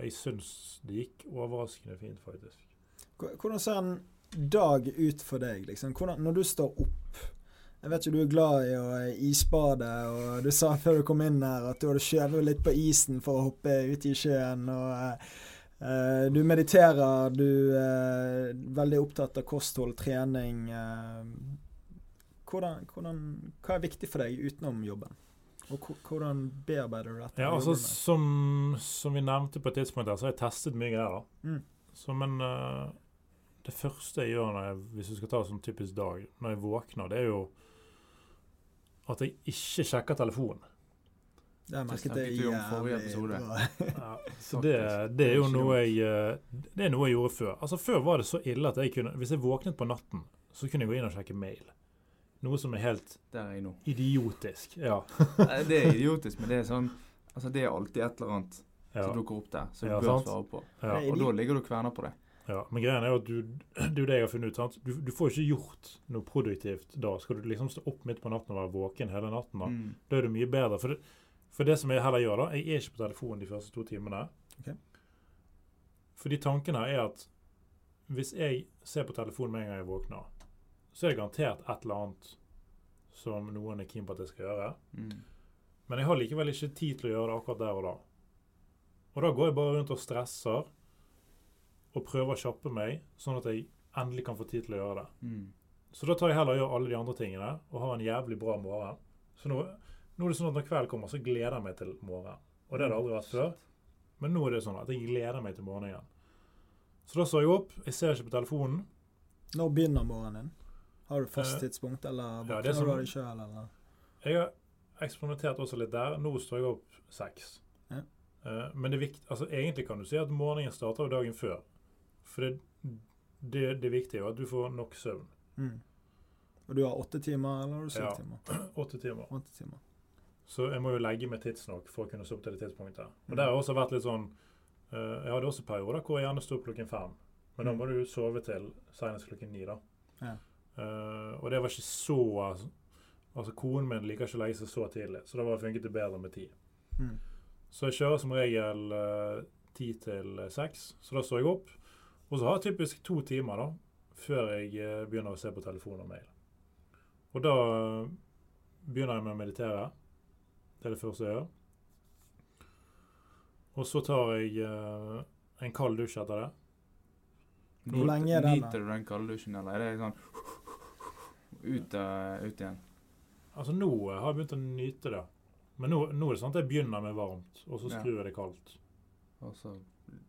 [SPEAKER 1] jeg syns det gikk overraskende fint, faktisk.
[SPEAKER 3] Hvordan ser en dag ut for deg? Liksom? Hvordan, når du står opp Jeg vet jo du er glad i å isbade, og du sa før du kom inn her at du hadde skjøvet litt på isen for å hoppe ut i sjøen. og eh, eh, Du mediterer, du er veldig opptatt av kosthold, trening. eh, hvordan, hvordan, hva er viktig for deg utenom jobben? Og hvordan bearbeider du dette?
[SPEAKER 1] Ja, altså som, som vi nevnte på et tidspunkt der, så har jeg testet mye greier.
[SPEAKER 3] Mm.
[SPEAKER 1] Så, men uh, det første jeg gjør når jeg, hvis du skal ta en sånn typisk dag, når jeg våkner, det er jo at jeg ikke sjekker telefonen.
[SPEAKER 3] Det har jeg merket
[SPEAKER 2] vi om forrige episode.
[SPEAKER 1] Ja, så det, det er jo noe jeg eh, Det er noe jeg gjorde før. Altså Før var det så ille at jeg kunne Hvis jeg våknet på natten, så kunne jeg gå inn og sjekke mail. Noe som er helt
[SPEAKER 2] Der er jeg nå.
[SPEAKER 1] idiotisk. Ja.
[SPEAKER 2] Det er idiotisk, men det er sånn Altså, det er alltid et eller annet
[SPEAKER 1] ja,
[SPEAKER 2] som dukker opp der, som
[SPEAKER 1] Ja,
[SPEAKER 2] du bør
[SPEAKER 1] sant.
[SPEAKER 2] svare på.
[SPEAKER 1] ja.
[SPEAKER 2] Og da ligger du og kverner på det.
[SPEAKER 1] Ja, men greien er jo at du, det er jo det jeg har funnet ut. sant? Du, du får ikke gjort noe produktivt da. Skal du liksom stå opp midt på natten og være våken hele natten, da,
[SPEAKER 2] Mm.
[SPEAKER 1] da er du mye bedre. For det, for det som jeg heller gjør, da Jeg er ikke på telefonen de første to timene.
[SPEAKER 3] Okay.
[SPEAKER 1] Fordi tanken her er at hvis jeg ser på telefonen med en gang jeg våkner, så er det garantert et eller annet som noen er keen på at jeg skal gjøre.
[SPEAKER 2] Mm.
[SPEAKER 1] Men jeg har likevel ikke tid til å gjøre det akkurat der og da. Og da går jeg bare rundt og stresser og prøver å kjappe meg, sånn at jeg endelig kan få tid til å gjøre det.
[SPEAKER 2] Mm.
[SPEAKER 1] Så da tar jeg heller og gjør alle de andre tingene og har en jævlig bra morgen. Så nå, nå er det sånn at når kvelden kommer, så gleder jeg meg til morgenen. Og det har det aldri vært før. Men nå er det sånn at jeg gleder meg til morgenen. Så da står jeg opp, jeg ser ikke på telefonen.
[SPEAKER 3] Når begynner morgenen din? Har du fast
[SPEAKER 1] Eh,
[SPEAKER 3] tidspunkt, eller
[SPEAKER 1] ja, det som-
[SPEAKER 3] du av deg sjøl, eller?
[SPEAKER 1] Jeg har eksperimentert også litt der. Nå står jeg opp seks.
[SPEAKER 3] Ja.
[SPEAKER 1] Eh, men det er viktig, altså, egentlig kan du si at morgenen starter dagen før. For det, det, det viktige er jo at du får nok søvn.
[SPEAKER 3] Mm. Og du har åtte timer, eller har du syv
[SPEAKER 1] Ja.
[SPEAKER 3] timer?
[SPEAKER 1] Åtte timer.
[SPEAKER 3] Åtte timer.
[SPEAKER 1] Så jeg må jo legge meg tidsnok for å kunne opp til det tidspunktet. Og
[SPEAKER 3] Mm.
[SPEAKER 1] det har også vært litt sånn eh, Jeg hadde også perioder hvor jeg gjerne sto opp klokken fem. Men da
[SPEAKER 3] Mm.
[SPEAKER 1] må du sove til senest klokken ni, da.
[SPEAKER 3] Ja.
[SPEAKER 1] Eh, og det var ikke så Altså, konen min liker ikke å legge seg så tidlig, så da var funket det bedre med ti.
[SPEAKER 3] Mm.
[SPEAKER 1] Så jeg kjører som regel eh, ti til seks, så da står jeg opp. Og så har jeg typisk to timer da, før jeg uh, begynner å se på telefon og mail. Og da begynner jeg med å meditere. Det er det første jeg gjør. Og så tar jeg uh, en kald dusj etter det.
[SPEAKER 3] Hvor lenge er den, da?
[SPEAKER 2] Nyter du den kalde dusjen, eller er det sånn ut, uh, ut igjen?
[SPEAKER 1] Altså Nå har jeg begynt å nyte det. Men nå, nå er det sånn at jeg begynner med varmt, og så skrur jeg det kaldt.
[SPEAKER 2] Og så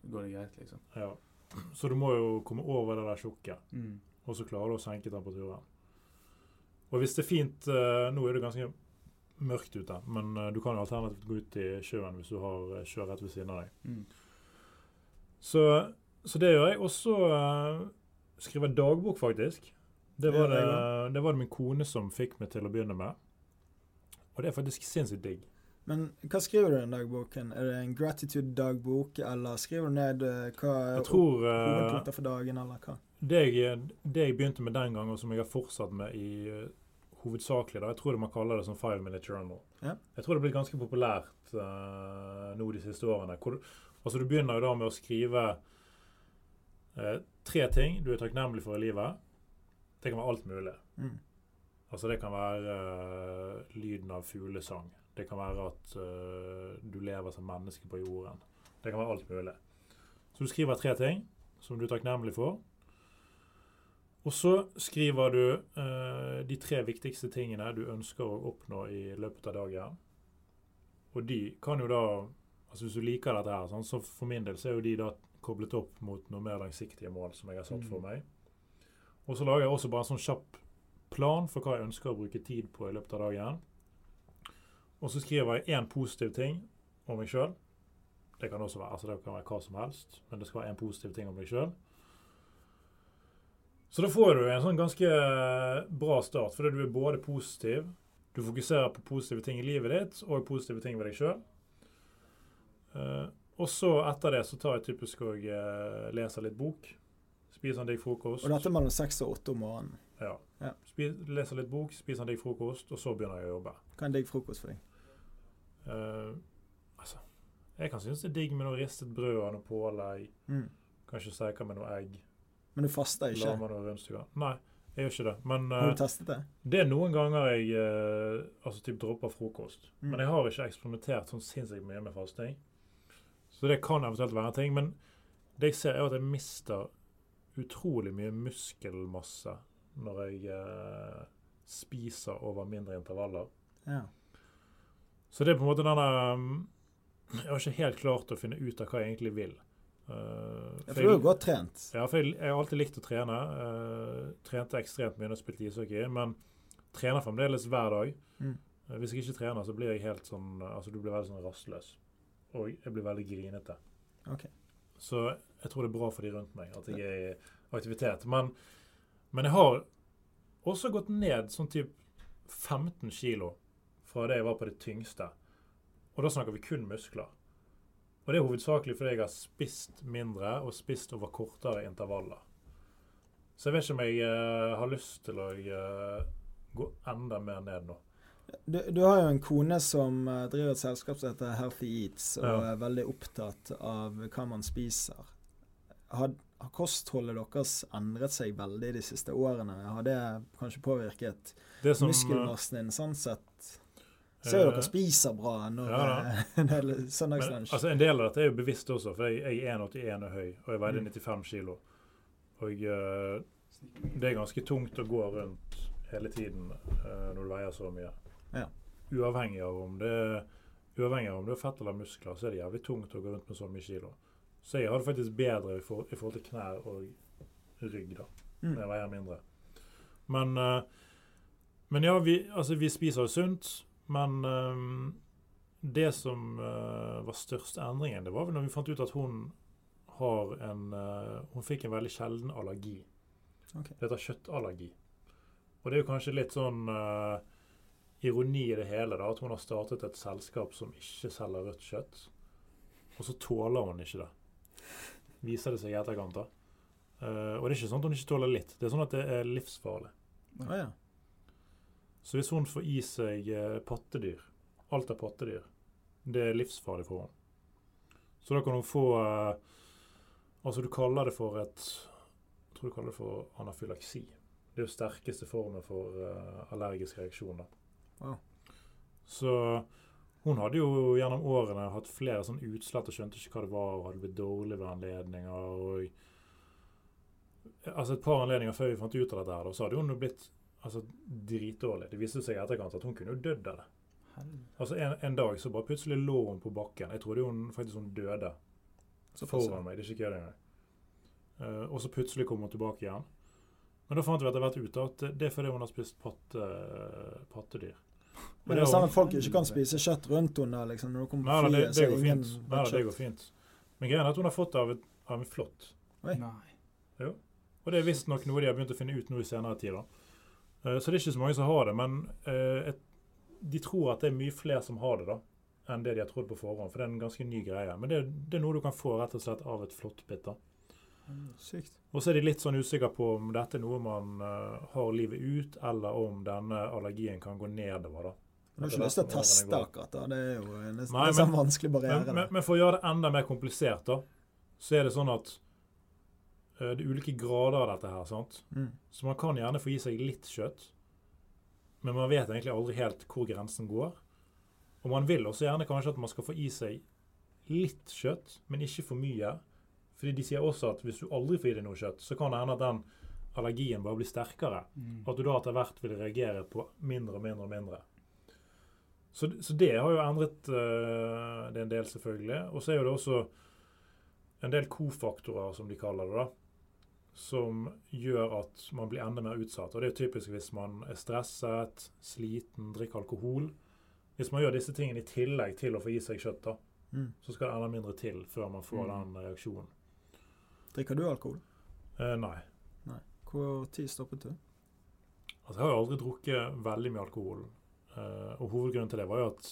[SPEAKER 2] går det greit, liksom.
[SPEAKER 1] Ja. Så du må jo komme over det der sjokket,
[SPEAKER 2] Mm.
[SPEAKER 1] og så klarer du å senke temperaturen. Og hvis det er fint eh, Nå er det ganske mørkt ute, men eh, du kan jo alternativt gå ut i sjøen hvis du har eh, sjø rett ved siden av deg.
[SPEAKER 2] Mm.
[SPEAKER 1] Så, så det gjør jeg. Og så skriver jeg dagbok, faktisk. Det var
[SPEAKER 3] Det
[SPEAKER 1] det, var det min kone som fikk meg til å begynne med. Og det er faktisk sinnssykt digg.
[SPEAKER 3] Men hva skriver du i den dagboken? Er det en gratitude-dagbok, eller skriver du ned eh, hva er
[SPEAKER 1] eh,
[SPEAKER 3] hovedpunkter for dagen, eller hva?
[SPEAKER 1] det, jeg, det jeg begynte med den gangen, og som jeg har fortsatt med i eh, hovedsakelig da, Jeg tror det man kaller det som five minute journal.
[SPEAKER 3] Ja.
[SPEAKER 1] Jeg tror det er blitt ganske populært uh, nå de siste årene. Hvor altså du begynner jo da med å skrive uh, tre ting du er takknemlig for i livet. Det kan være alt mulig.
[SPEAKER 3] Mm.
[SPEAKER 1] Altså Det kan være uh, lyden av fuglesang. Det kan være at uh, du lever som menneske på jorden. Det kan være alt mulig. Så du skriver tre ting som du er takknemlig for. Og så skriver du uh, de tre viktigste tingene du ønsker å oppnå i løpet av dagen. Og de kan jo da altså Hvis du liker dette, her, sånn, så for min del så er jo de da koblet opp mot noe mer langsiktige mål som jeg har satt for
[SPEAKER 2] Mm.
[SPEAKER 1] meg. Og så lager jeg også bare en sånn kjapp plan for hva jeg ønsker å bruke tid på i løpet av dagen. Og så skriver jeg én positiv ting om meg sjøl. Det kan også være, altså det kan være hva som helst, men det skal være én positiv ting om deg sjøl. Så da får du en sånn ganske bra start, fordi du er både positiv, du fokuserer på positive ting i livet ditt og positive ting ved deg sjøl. og så etter det så tar jeg typisk og uh, leser litt bok. Spiser en digg frokost.
[SPEAKER 3] Og dette mellom seks og åtte om morgenen.
[SPEAKER 1] Ja.
[SPEAKER 3] Ja.
[SPEAKER 1] Spis, leser litt bok, spiser en digg frokost, og så begynner jeg å jobbe.
[SPEAKER 3] Hva er en digg frokost for deg?
[SPEAKER 1] Uh, altså, jeg kan synes det er digg med noe ristet brød og noe pålegg.
[SPEAKER 3] Mm.
[SPEAKER 1] Kanskje steker med noe egg.
[SPEAKER 3] Men du faster ikke?
[SPEAKER 1] Lager noe rundstykker. Nei, jeg gjør ikke det. Men
[SPEAKER 3] Har
[SPEAKER 1] eh,
[SPEAKER 3] du testet det?
[SPEAKER 1] det er noen ganger jeg uh, altså typ dropper frokost.
[SPEAKER 3] Mm.
[SPEAKER 1] Men jeg har ikke eksperimentert sånn sinnssykt mye med fasting. Så det kan eventuelt være en ting. Men det jeg ser, er at jeg mister utrolig mye muskelmasse når jeg eh, spiser over mindre intervaller.
[SPEAKER 3] Ja.
[SPEAKER 1] Så det er på en måte denne der Jeg har ikke helt klart å finne ut av hva jeg egentlig vil. Uh,
[SPEAKER 3] Ja, for du er jo godt trent.
[SPEAKER 1] Ja, for jeg, jeg har alltid likt å trene. Uh, trente ekstremt mye da jeg spilte ishockey, men trener fremdeles hver dag.
[SPEAKER 3] Mm.
[SPEAKER 1] Uh, hvis jeg ikke trener, så blir jeg helt sånn Altså, du blir veldig sånn rastløs. Og jeg blir veldig grinete.
[SPEAKER 3] Ok.
[SPEAKER 1] Så jeg tror det er bra for de rundt meg at jeg er i aktivitet. Men, men jeg har også gått ned sånn typ 15 kilo fra det jeg var på det tyngste. Og da snakker vi kun muskler. Og det er hovedsakelig fordi jeg har spist mindre og spist over kortere intervaller. Så jeg vet ikke om jeg uh, har lyst til å uh, gå enda mer ned nå.
[SPEAKER 3] Du, du har jo en kone som eh, driver et selskap som heter Healthy Eats, og
[SPEAKER 1] Ja.
[SPEAKER 3] er veldig opptatt av hva man spiser. Har, har kostholdet deres endret seg veldig de siste årene? Har det kanskje påvirket
[SPEAKER 1] Det som, eh,
[SPEAKER 3] muskelmassen din sånn sett? Ser jo
[SPEAKER 1] eh,
[SPEAKER 3] dere spiser bra når
[SPEAKER 1] ja
[SPEAKER 3] eh, det er søndagslunsj.
[SPEAKER 1] altså, en del av dette er jo bevisst også, for jeg, jeg er 1,81 og høy, og jeg veide
[SPEAKER 3] Mm.
[SPEAKER 1] 95 kilo. Og eh, det er ganske tungt å gå rundt hele tiden eh, når du veier så mye.
[SPEAKER 3] Ja.
[SPEAKER 1] Uavhengig av om det Uavhengig av om det er fett eller muskler, så er det jævlig tungt å gå rundt med så mye kilo. Så jeg har det faktisk bedre i, for, i forhold til knær og rygg, da,
[SPEAKER 3] Mm.
[SPEAKER 1] når jeg veier mindre. Men, eh, men ja, vi, altså, vi spiser jo sunt, men eh, det som eh, var største endringen, det var vel når vi fant ut at hun har en Hun fikk en veldig sjelden allergi.
[SPEAKER 3] Okay.
[SPEAKER 1] Det heter kjøttallergi. Og det er jo kanskje litt sånn eh, ironi i det hele, da, at hun har startet et selskap som ikke selger rødt kjøtt. Og så tåler hun ikke det. Viser det seg i etterkant. da. Uh, og det er ikke sånn at hun ikke tåler litt. Det er sånn at det er livsfarlig.
[SPEAKER 3] Ah, ja.
[SPEAKER 1] Så hvis hun får i seg eh, pattedyr, alt er pattedyr, det er livsfarlig for henne. Så da kan hun få uh, Altså, du kaller det for et Jeg tror du kaller det for anafylaksi. Det er jo sterkeste formen for allergisk reaksjon. da.
[SPEAKER 3] Wow.
[SPEAKER 1] Så hun hadde jo gjennom årene hatt flere sånn utslett og skjønte ikke hva det var, og hadde blitt dårlig ved anledninger. og Altså Et par anledninger før vi fant ut av dette, her, så hadde hun jo blitt altså, dritdårlig. Det viste seg i etterkant at hun kunne jo dødd av det. Altså en, en dag så bare plutselig lå hun på bakken. Jeg trodde hun faktisk hun døde
[SPEAKER 3] så
[SPEAKER 1] foran meg. Det er ikke kødd engang. Eh, og så plutselig kom hun tilbake igjen. Men da fant vi etter hvert ut at det er fordi hun har spist patte, pattedyr.
[SPEAKER 3] Men det er sånn at folk ikke kan spise kjøtt rundt henne liksom, når du kommer
[SPEAKER 1] Nei
[SPEAKER 3] på
[SPEAKER 1] da, det, det går fint. Nei, det går fint. Men greia er at hun har fått det av, et, av en flått. Og det er visstnok noe de har begynt å finne ut nå i senere tid. da. Eh, Så det er ikke så mange som har det, men uh, et, de tror at det er mye flere som har det da, enn det de har trodd på forhånd. For det er en ganske ny greie. Men det, det er noe du kan få rett og slett av et flåttbitt.
[SPEAKER 3] Sykt.
[SPEAKER 1] Og så er de litt sånn usikre på om dette er noe man uh, har livet ut, eller om denne allergien kan gå nedover. da.
[SPEAKER 3] Du har ikke lyst til å teste akkurat da. Det er jo en,
[SPEAKER 1] Nei,
[SPEAKER 3] sånn
[SPEAKER 1] men-
[SPEAKER 3] vanskelig barriere.
[SPEAKER 1] Men, men, men for å gjøre det enda mer komplisert, da, så er det sånn at uh, det er ulike grader av dette her. sant?
[SPEAKER 3] mm.
[SPEAKER 1] Så man kan gjerne få gi seg litt kjøtt, men man vet egentlig aldri helt hvor grensen går. Og man vil også gjerne kanskje at man skal få i seg litt kjøtt, men ikke for mye. Fordi de sier også at hvis du aldri får i deg noe kjøtt, så kan det hende at den allergien bare blir sterkere.
[SPEAKER 2] Mm.
[SPEAKER 1] At du da etter hvert vil reagere på mindre og mindre og mindre. Så, så det har jo endret uh, det en del, selvfølgelig. Og så er jo det også en del kofaktorer, som de kaller det, da. Som gjør at man blir enda mer utsatt. Og det er typisk hvis man er stresset, sliten, drikker alkohol. Hvis man gjør disse tingene i tillegg til å få i seg kjøtt, da,
[SPEAKER 3] Mm.
[SPEAKER 1] så skal det enda mindre til før man får
[SPEAKER 2] Mm.
[SPEAKER 1] den reaksjonen.
[SPEAKER 3] Drikker du alkohol?
[SPEAKER 1] Eh, nei.
[SPEAKER 3] Hvor tid stoppet du?
[SPEAKER 1] Altså, jeg har jo aldri drukket veldig mye alkohol. Eh, og hovedgrunnen til det var jo at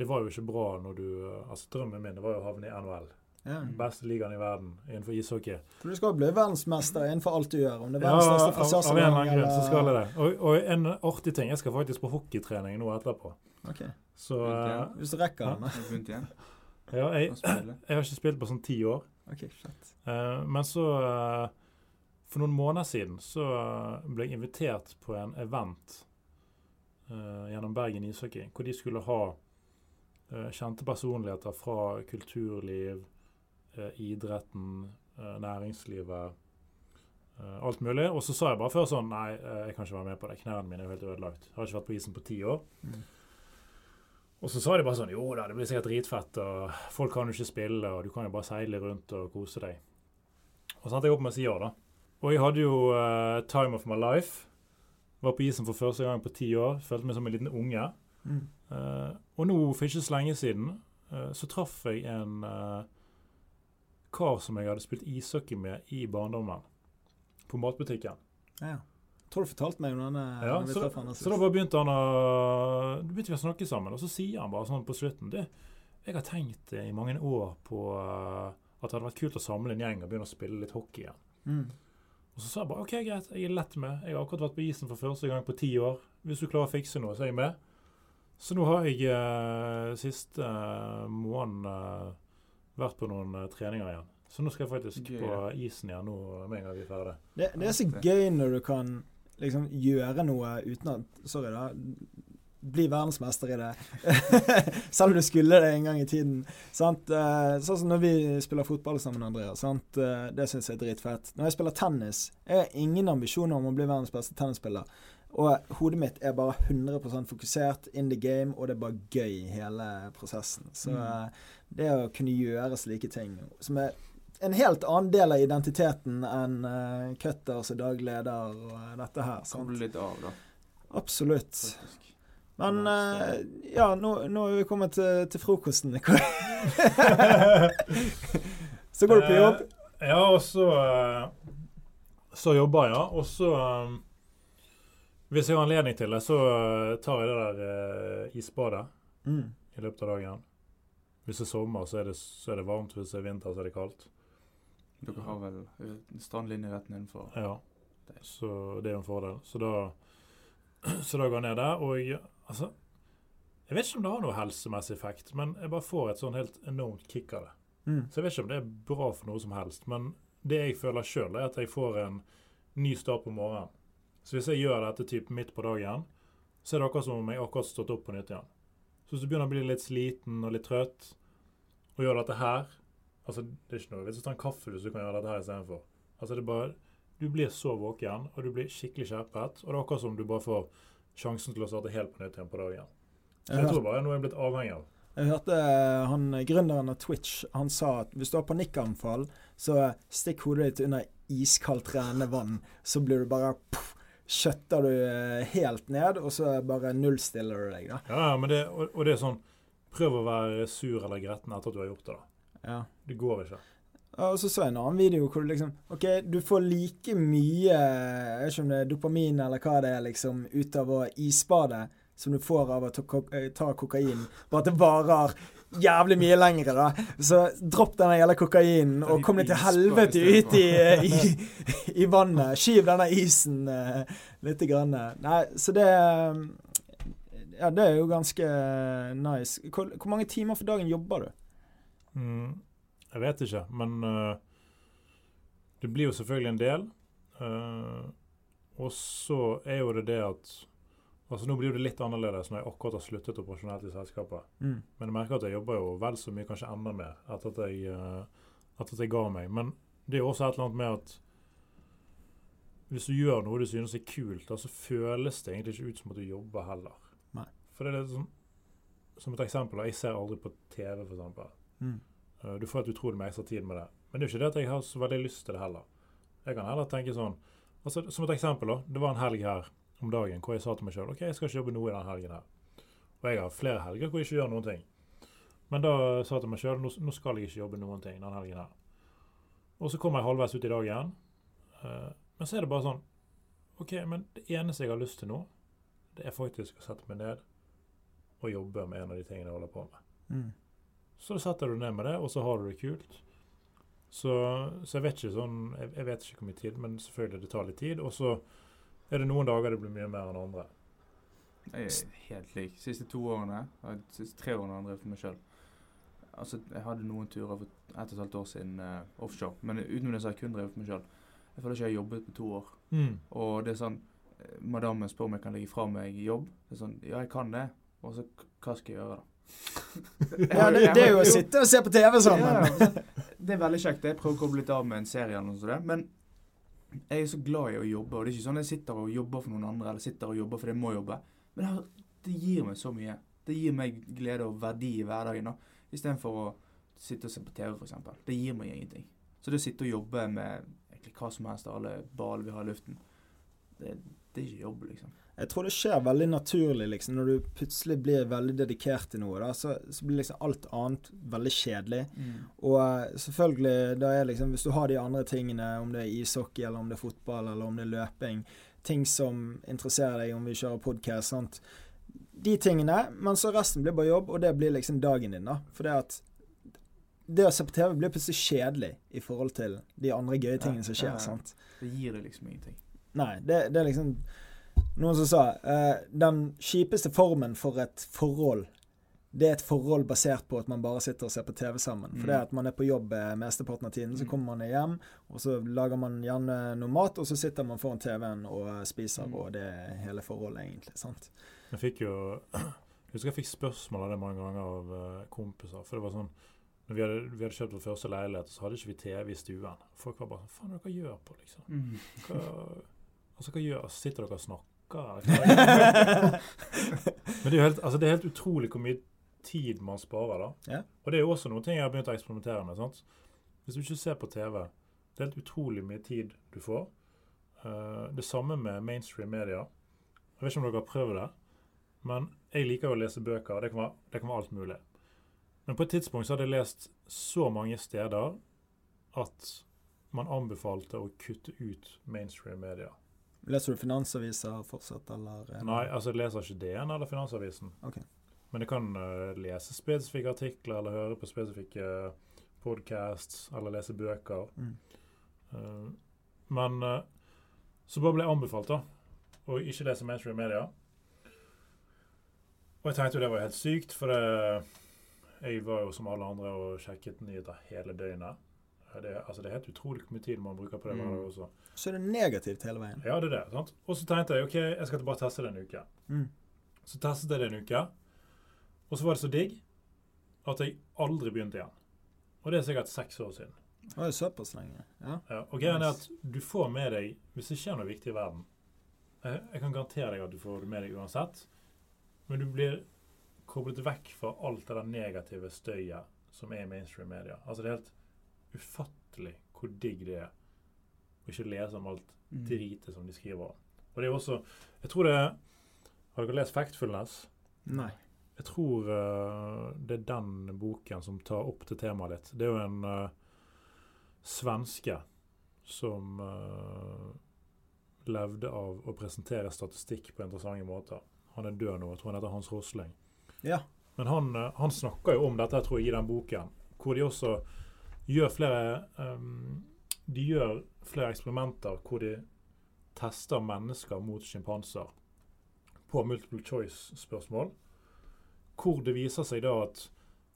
[SPEAKER 1] det var jo ikke bra når du eh, Altså, drømmen min det var jo å havne i NHL.
[SPEAKER 3] Ja.
[SPEAKER 1] Beste ligaen i verden innenfor ishockey.
[SPEAKER 3] For du skal bli verdensmester innenfor alt du gjør. Om det er
[SPEAKER 1] Ja,
[SPEAKER 3] verdens
[SPEAKER 1] av,
[SPEAKER 3] største
[SPEAKER 1] en
[SPEAKER 3] frisørsalong
[SPEAKER 1] eller annen grunn så skal jeg det. Og, og en artig ting Jeg skal faktisk på hockeytrening nå etterpå.
[SPEAKER 3] Ok,
[SPEAKER 1] Så eh.
[SPEAKER 3] Hvis du rekker den.
[SPEAKER 1] ja, jeg, jeg har ikke spilt på sånn ti år.
[SPEAKER 3] Ok, fett.
[SPEAKER 1] Eh, men så eh, For noen måneder siden så eh, ble jeg invitert på en event gjennom Bergen ishockey, hvor de skulle ha kjente personligheter fra kulturliv, idretten, næringslivet, alt mulig. Og så sa jeg bare før sånn Nei, jeg kan ikke være med på det. Knærne mine er jo helt ødelagt. Jeg har ikke vært på isen på ti år.
[SPEAKER 3] Mm.
[SPEAKER 1] Og så sa de bare sånn Jo da, det blir sikkert dritfett, og folk kan jo ikke spille, og du kan jo bare seile rundt og kose deg. Og så endte jeg opp med å si ja, da. Og jeg hadde jo uh, time of my life. Var på isen for første gang på ti år. Følte meg som en liten unge.
[SPEAKER 3] Mm.
[SPEAKER 1] Uh, og nå, for ikke så lenge siden, uh, så traff jeg en kar som jeg hadde spilt ishockey med i barndommen. På matbutikken.
[SPEAKER 3] Ja. Tror du fortalte meg om denne.
[SPEAKER 1] Ja,
[SPEAKER 3] denne
[SPEAKER 1] så,
[SPEAKER 3] han
[SPEAKER 1] så da bare begynte han å Da begynte vi å snakke sammen, og så sier han bare sånn på slutten Du, jeg har tenkt i mange år på uh, at det hadde vært kult å samle en gjeng og begynne å spille litt hockey igjen.
[SPEAKER 3] Mm.
[SPEAKER 1] Og så sa jeg bare OK, greit, jeg er lett med. Jeg har akkurat vært på isen for første gang på ti år. Hvis du klarer å fikse noe, så er jeg med. Så nå har jeg uh, siste uh, måneden eh, vært på noen treninger igjen. Så nå skal jeg faktisk
[SPEAKER 2] Gøy,
[SPEAKER 1] på isen igjen nå med en gang vi er ferdig.
[SPEAKER 3] Det, det er så gøy når du kan liksom gjøre noe uten at Sorry, da. Bli verdensmester i det. Selv om du skulle det en gang i tiden. Sant? Eh, Sånn som når vi spiller fotball sammen, Andreas. Sant? Eh, Det syns jeg er dritfett. Når jeg spiller tennis Jeg har ingen ambisjoner om å bli verdens beste tennisspiller. Og hodet mitt er bare 100% fokusert in the game, og det er bare gøy, hele prosessen. Så
[SPEAKER 2] Mm.
[SPEAKER 3] eh, det å kunne gjøre slike ting, som er en helt annen del av identiteten enn uh, cutters og daglig leder og eh, dette her. Sant?
[SPEAKER 2] Koble litt av, da.
[SPEAKER 3] Absolutt.
[SPEAKER 2] Faktisk.
[SPEAKER 3] Men uh, ja, nå, nå er vi kommet til, til frokosten. så går du på jobb.
[SPEAKER 1] Eh, ja, og så Så jobber jeg, ja. Og så um, Hvis jeg har anledning til det, så tar jeg det der uh, isbadet
[SPEAKER 3] Mm.
[SPEAKER 1] i løpet av dagen. Hvis det er sommer, så er det, så er det varmt. Hvis det er vinter, så er det kaldt.
[SPEAKER 2] Dere har vel strandlinje rett nedenfor?
[SPEAKER 1] Ja, så det er jo en fordel. Så da, så da går jeg ned der. Og altså Jeg vet ikke om det har noe helsemessig effekt, men jeg bare får et sånn helt enormt kick av det.
[SPEAKER 3] Mm.
[SPEAKER 1] Så jeg vet ikke om det er bra for noe som helst, men det jeg føler sjøl, er at jeg får en ny start på morgenen. Så hvis jeg gjør dette typ midt på dagen, så er det akkurat som om jeg akkurat stått opp på nytt igjen. Så hvis du begynner å bli litt sliten og litt trøtt, og gjør dette her Altså, det er ikke noe vits å ta en kaffe hvis du kan gjøre dette her istedenfor. Altså, det er bare du blir så våken, og du blir skikkelig skjerpet. Og det er akkurat som du bare får sjansen til å starte helt på nytt igjen på dagen. Så jeg tror bare det er noe jeg er blitt avhengig av.
[SPEAKER 3] jeg hørte eh, han gründeren av Twitch Han sa at hvis du har panikkanfall, så stikk hodet ditt under iskaldt rennende vann, så blir du bare puff, Kjøtter du eh, helt ned, og så bare nullstiller du deg, da.
[SPEAKER 1] Ja, ja, men det, og, og det er sånn Prøv å være sur eller gretten etter at du har gjort det. da.
[SPEAKER 3] Ja.
[SPEAKER 1] Det går ikke.
[SPEAKER 3] Og så så jeg en annen video hvor du liksom OK, du får like mye Jeg vet ikke om det er dopamin eller hva det er, liksom, ut av å isbade som du får av å ta, kok- eh, ta kokain. Bare at det varer jævlig mye lengre, da. Så dropp den jævla kokainen, og kom deg til helvete ut i, i, i vannet. Skyv denne isen uh, lite grann. Nei, så det Ja, det er jo ganske nice. Hvor, hvor mange timer for dagen jobber du?
[SPEAKER 1] Mm, jeg vet ikke, men uh, det blir jo selvfølgelig en del. Uh, og så er jo det det at Altså Nå blir det litt annerledes når jeg akkurat har sluttet operasjonelt i selskapet.
[SPEAKER 3] Mm.
[SPEAKER 1] Men jeg merker at jeg jobber jo vel så mye, kanskje enda mer, etter at jeg, uh, etter at jeg ga meg. Men det er jo også et eller annet med at hvis du gjør noe du synes er kult, da, så føles det egentlig ikke ut som at du jobber heller.
[SPEAKER 3] Nei.
[SPEAKER 1] For det er litt sånn Som et eksempel, jeg ser aldri på TV, eksempel.
[SPEAKER 3] Mm.
[SPEAKER 1] Uh, Du får et utrolig med ekstra tid med det. Men det er jo ikke det at jeg har så veldig lyst til det heller. Jeg kan heller tenke sånn altså Som et eksempel, da. Det var en helg her om dagen hvor jeg sa til meg sjøl OK, jeg skal ikke jobbe noe i den helgen her. Og jeg har flere helger hvor jeg ikke gjør noen ting. Men da sa jeg til meg sjøl nå, skal jeg ikke jobbe noen ting den helgen her. Og så kommer jeg halvveis ut i dag igjen. men så er det bare sånn OK, men det eneste jeg har lyst til nå, det er faktisk å sette meg ned og jobbe med en av de tingene jeg holder på med.
[SPEAKER 3] Mm.
[SPEAKER 1] Så setter du ned med det, og så har du det kult. Så, så jeg vet ikke sånn jeg, jeg vet ikke hvor mye tid, men selvfølgelig det tar litt tid. Og så er det noen dager det blir mye mer enn andre.
[SPEAKER 2] Jeg er helt lik. Siste to årene, de siste tre årene har jeg drevet for meg sjøl. Altså, jeg hadde noen turer for ett og et halvt år siden uh, offshore, men utenom det så har jeg kun drevet for meg sjøl. Jeg føler ikke jeg har jobbet på to år. Og det er sånn eh, Madammen spør om jeg kan legge fra meg jobb. Det er sånn Ja, jeg kan det. Og så hva skal jeg gjøre, da?
[SPEAKER 3] Ja, det, det er jo å sitte og se på TV sammen.
[SPEAKER 2] Ja, det er veldig kjekt. Jeg prøver å koble litt av med en serie eller noe sånt. Men jeg er så glad i å jobbe. Og det er ikke sånn jeg sitter og jobber for noen andre, eller sitter og jobber fordi jeg må jobbe. Men det, gir meg så mye. Det gir meg glede og verdi i hverdagen. da. Istedenfor å sitte og se på TV, f.eks. Det gir meg ingenting. Så det å sitte og jobbe med hva som helst av alle baller vi har i luften, det, det er ikke jobb, liksom.
[SPEAKER 3] Jeg tror det skjer veldig naturlig, liksom. Når du plutselig blir veldig dedikert til noe, da, så, så blir liksom alt annet veldig kjedelig. Og eh, selvfølgelig, da er liksom Hvis du har de andre tingene, om det er ishockey, eller om det er fotball, eller om det er løping, ting som interesserer deg, om vi kjører podkast, sant. De tingene, men så resten blir bare jobb, og det blir liksom dagen din, da. For det at det å se på TV blir plutselig kjedelig i forhold til de andre gøye tingene som skjer. sant?
[SPEAKER 2] Det gir deg liksom ingenting.
[SPEAKER 3] Nei, det, det er liksom Noen som sa uh, den kjipeste formen for et forhold, det er et forhold basert på at man bare sitter og ser på TV sammen. For
[SPEAKER 2] Mm.
[SPEAKER 3] det er at man er på jobb eh, mesteparten av tiden, så
[SPEAKER 2] Mm.
[SPEAKER 3] kommer man hjem, og så lager man gjerne noe mat, og så sitter man foran TV-en og eh, spiser,
[SPEAKER 2] Mm.
[SPEAKER 3] og det er hele forholdet, egentlig. sant?
[SPEAKER 1] Jeg fikk jo Jeg husker jeg fikk spørsmål av det mange ganger av kompiser. For det var sånn når vi hadde, vi hadde kjøpt vår første leilighet, så hadde ikke vi TV i stuen. Folk var bare sånn Faen, hva er det dere gjør på, liksom? Hva, altså, hva gjør Sitter dere og snakker? Eller? Men det er helt, altså, det er helt utrolig hvor mye tid man sparer, da.
[SPEAKER 3] Ja.
[SPEAKER 1] Og det er jo også noen ting jeg har begynt å eksperimentere med. sant? Hvis du ikke ser på TV, det er helt utrolig mye tid du får. Uh, det samme med mainstream media. Jeg vet ikke om dere har prøvd det, men jeg liker å lese bøker. Det kan være, det kan være alt mulig. Men på et tidspunkt så hadde jeg lest så mange steder at man anbefalte å kutte ut mainstream media.
[SPEAKER 3] Leser du Finansaviser fortsatt, eller? eh,
[SPEAKER 1] Nei, altså jeg leser ikke DN eller Finansavisen.
[SPEAKER 3] Okay.
[SPEAKER 1] Men jeg kan uh, lese spesifikke artikler eller høre på spesifikke podcasts eller lese bøker.
[SPEAKER 3] Mm.
[SPEAKER 1] Uh, men uh, så bare ble jeg anbefalt da å ikke lese mainstream media. Og jeg tenkte jo det var helt sykt, for det, jeg var jo som alle andre og sjekket nyheter hele døgnet. Det, altså det er helt utrolig mye tid man bruker på det
[SPEAKER 2] Mm.
[SPEAKER 1] også.
[SPEAKER 3] Så er det negativt hele veien.
[SPEAKER 1] Ja, det er det. sant? Og så tenkte jeg ok, jeg skal bare teste det en uke.
[SPEAKER 3] Mm.
[SPEAKER 1] Så testet jeg det en uke, og så var det så digg at jeg aldri begynte igjen. Og det er sikkert seks år siden.
[SPEAKER 3] Og det er såpass lenge. Ja.
[SPEAKER 1] Ja, og greien er at du får med deg Hvis det skjer noe viktig i verden jeg, jeg kan garantere deg at du får det med deg uansett. Men du blir koblet vekk fra alt det der negative støyet som er i mainstream media. Altså Det er helt ufattelig hvor digg det er å ikke lese om alt
[SPEAKER 2] Mm.
[SPEAKER 1] dritet som de skriver om. Og det er også Jeg tror det Har dere lest Factfulness?
[SPEAKER 3] Nei.
[SPEAKER 1] Jeg tror uh, det er den boken som tar opp til temaet ditt. Det er jo en uh, svenske som uh, levde av å presentere statistikk på interessante måter. Han er død nå. Jeg tror han heter Hans Rosling.
[SPEAKER 3] Ja.
[SPEAKER 1] Men han, han snakker jo om dette tror jeg, i den boken, hvor de også gjør flere um, De gjør flere eksperimenter hvor de tester mennesker mot sjimpanser på multiple choice-spørsmål. Hvor det viser seg da at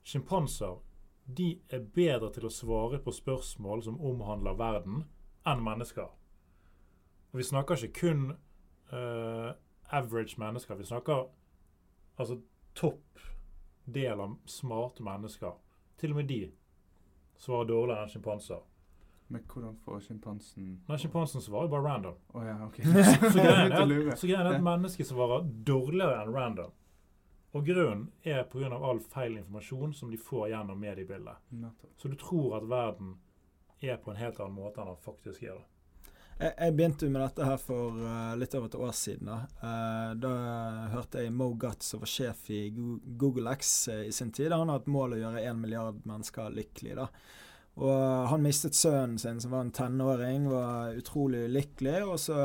[SPEAKER 1] sjimpanser de er bedre til å svare på spørsmål som omhandler verden, enn mennesker. Og vi snakker ikke kun uh, average mennesker. Vi snakker altså topp del av smarte mennesker. Til og med de svarer dårligere enn sjimpanser.
[SPEAKER 2] Men hvordan får sjimpansen
[SPEAKER 1] Nei, sjimpansen svarer bare random.
[SPEAKER 2] Oh, ja, OK.
[SPEAKER 1] Så greien er at, greien er at mennesket svarer dårligere enn random. Og grunnen er pga. all feil informasjon som de får gjennom mediebildet. Så du tror at verden er på en helt annen måte enn den faktisk er. da.
[SPEAKER 3] Jeg, jeg begynte med dette her for eh, litt over et år siden. Da, Eh, da hørte jeg Mo Gutt, som var sjef i Google X eh, i sin tid. Han har et mål å gjøre én milliard mennesker lykkelige. da. Og han mistet sønnen sin, som var en tenåring, var utrolig ulykkelig. Og så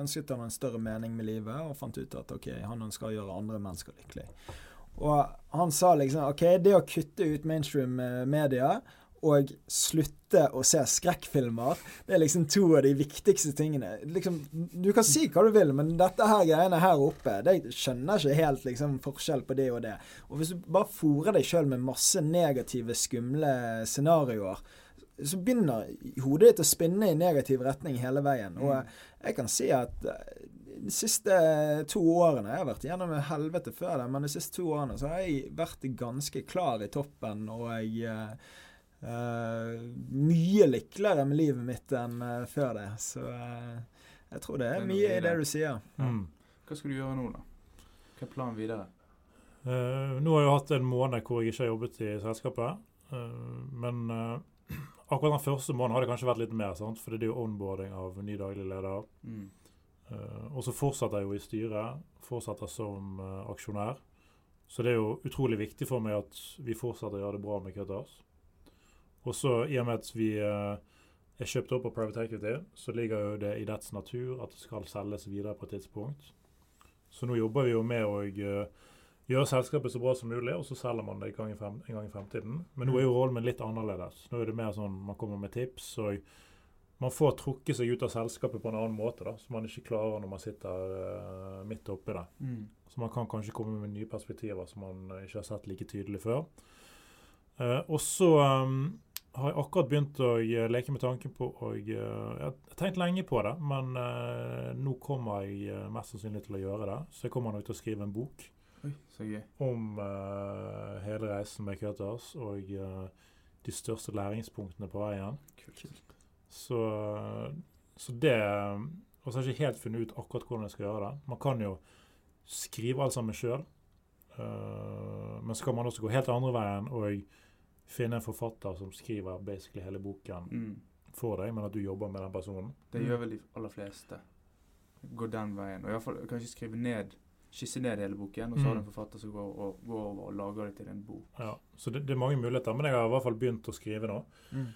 [SPEAKER 3] ønsket han en større mening med livet, og fant ut at ok, han ønsker å gjøre andre mennesker lykkelige. Og han sa liksom ok, det å kutte ut mainstream media og slutte å se skrekkfilmer, det er liksom to av de viktigste tingene. Liksom, du kan si hva du vil, men dette her greiene her oppe, det skjønner ikke helt liksom forskjell på det og det. Og hvis du bare fòrer deg sjøl med masse negative, skumle scenarioer, så begynner hodet ditt å spinne i negativ retning hele veien. Og jeg kan si at eh, de siste to årene Jeg har vært gjennom et helvete før det, men de siste to årene så har jeg vært ganske klar i toppen, og jeg eh, mye lykkeligere med livet mitt enn eh, før det. Så eh, jeg tror det er mye
[SPEAKER 2] i
[SPEAKER 3] det du sier.
[SPEAKER 1] Mm.
[SPEAKER 2] Hva skal du gjøre nå, da? Hva er planen videre?
[SPEAKER 1] Uh, nå har jeg hatt en måned hvor jeg ikke har jobbet i selskapet. Uh, men uh, akkurat den første måneden har det kanskje vært litt mer, sant? for det er jo onboarding av ny daglig leder.
[SPEAKER 2] Mm.
[SPEAKER 1] Eh, og så fortsetter jeg jo i styret, fortsetter som eh, aksjonær. Så det er jo utrolig viktig for meg at vi fortsetter å gjøre det bra med Cutters. Og så i og med at vi eh, er kjøpt opp av Private Equity, så ligger jo det i dets natur at det skal selges videre på et tidspunkt. Så nå jobber vi jo med å eh, gjøre selskapet så bra som mulig, og så selger man det en gang i, frem, en gang i fremtiden. Men nå er jo rollen min litt annerledes. Nå er det mer sånn man kommer med tips, og man får trukket seg ut av selskapet på en annen måte, da, som man ikke klarer når man sitter uh, midt oppi det.
[SPEAKER 2] Mm.
[SPEAKER 1] Så man kan kanskje komme med nye perspektiver som man ikke har sett like tydelig før. Uh, og så um, har jeg akkurat begynt å eh, leke med tanken på å eh, Jeg har tenkt lenge på det, men eh, nå kommer jeg mest sannsynlig til å gjøre det. Så jeg kommer nok til å skrive en bok
[SPEAKER 2] Oi,
[SPEAKER 1] om uh, hele reisen med Cutters og uh, de største læringspunktene på veien.
[SPEAKER 2] Kult.
[SPEAKER 1] Så, så det Og så har jeg ikke helt funnet ut akkurat hvordan jeg skal gjøre det. Man kan jo skrive alt sammen sjøl. men så kan man også gå helt andre veien og finne en forfatter som skriver basically hele boken
[SPEAKER 2] Mm.
[SPEAKER 1] for deg, men at du jobber med den personen.
[SPEAKER 2] Det gjør vel de aller fleste. Gå den veien. Og i hvert fall kanskje skrive ned Skisse ned hele boken, og så har du en
[SPEAKER 1] Mm.
[SPEAKER 2] forfatter som går, og, går over og lager det til en bok.
[SPEAKER 1] Ja, så det, det er mange muligheter, men jeg har i hvert fall begynt å skrive nå.
[SPEAKER 3] Mm.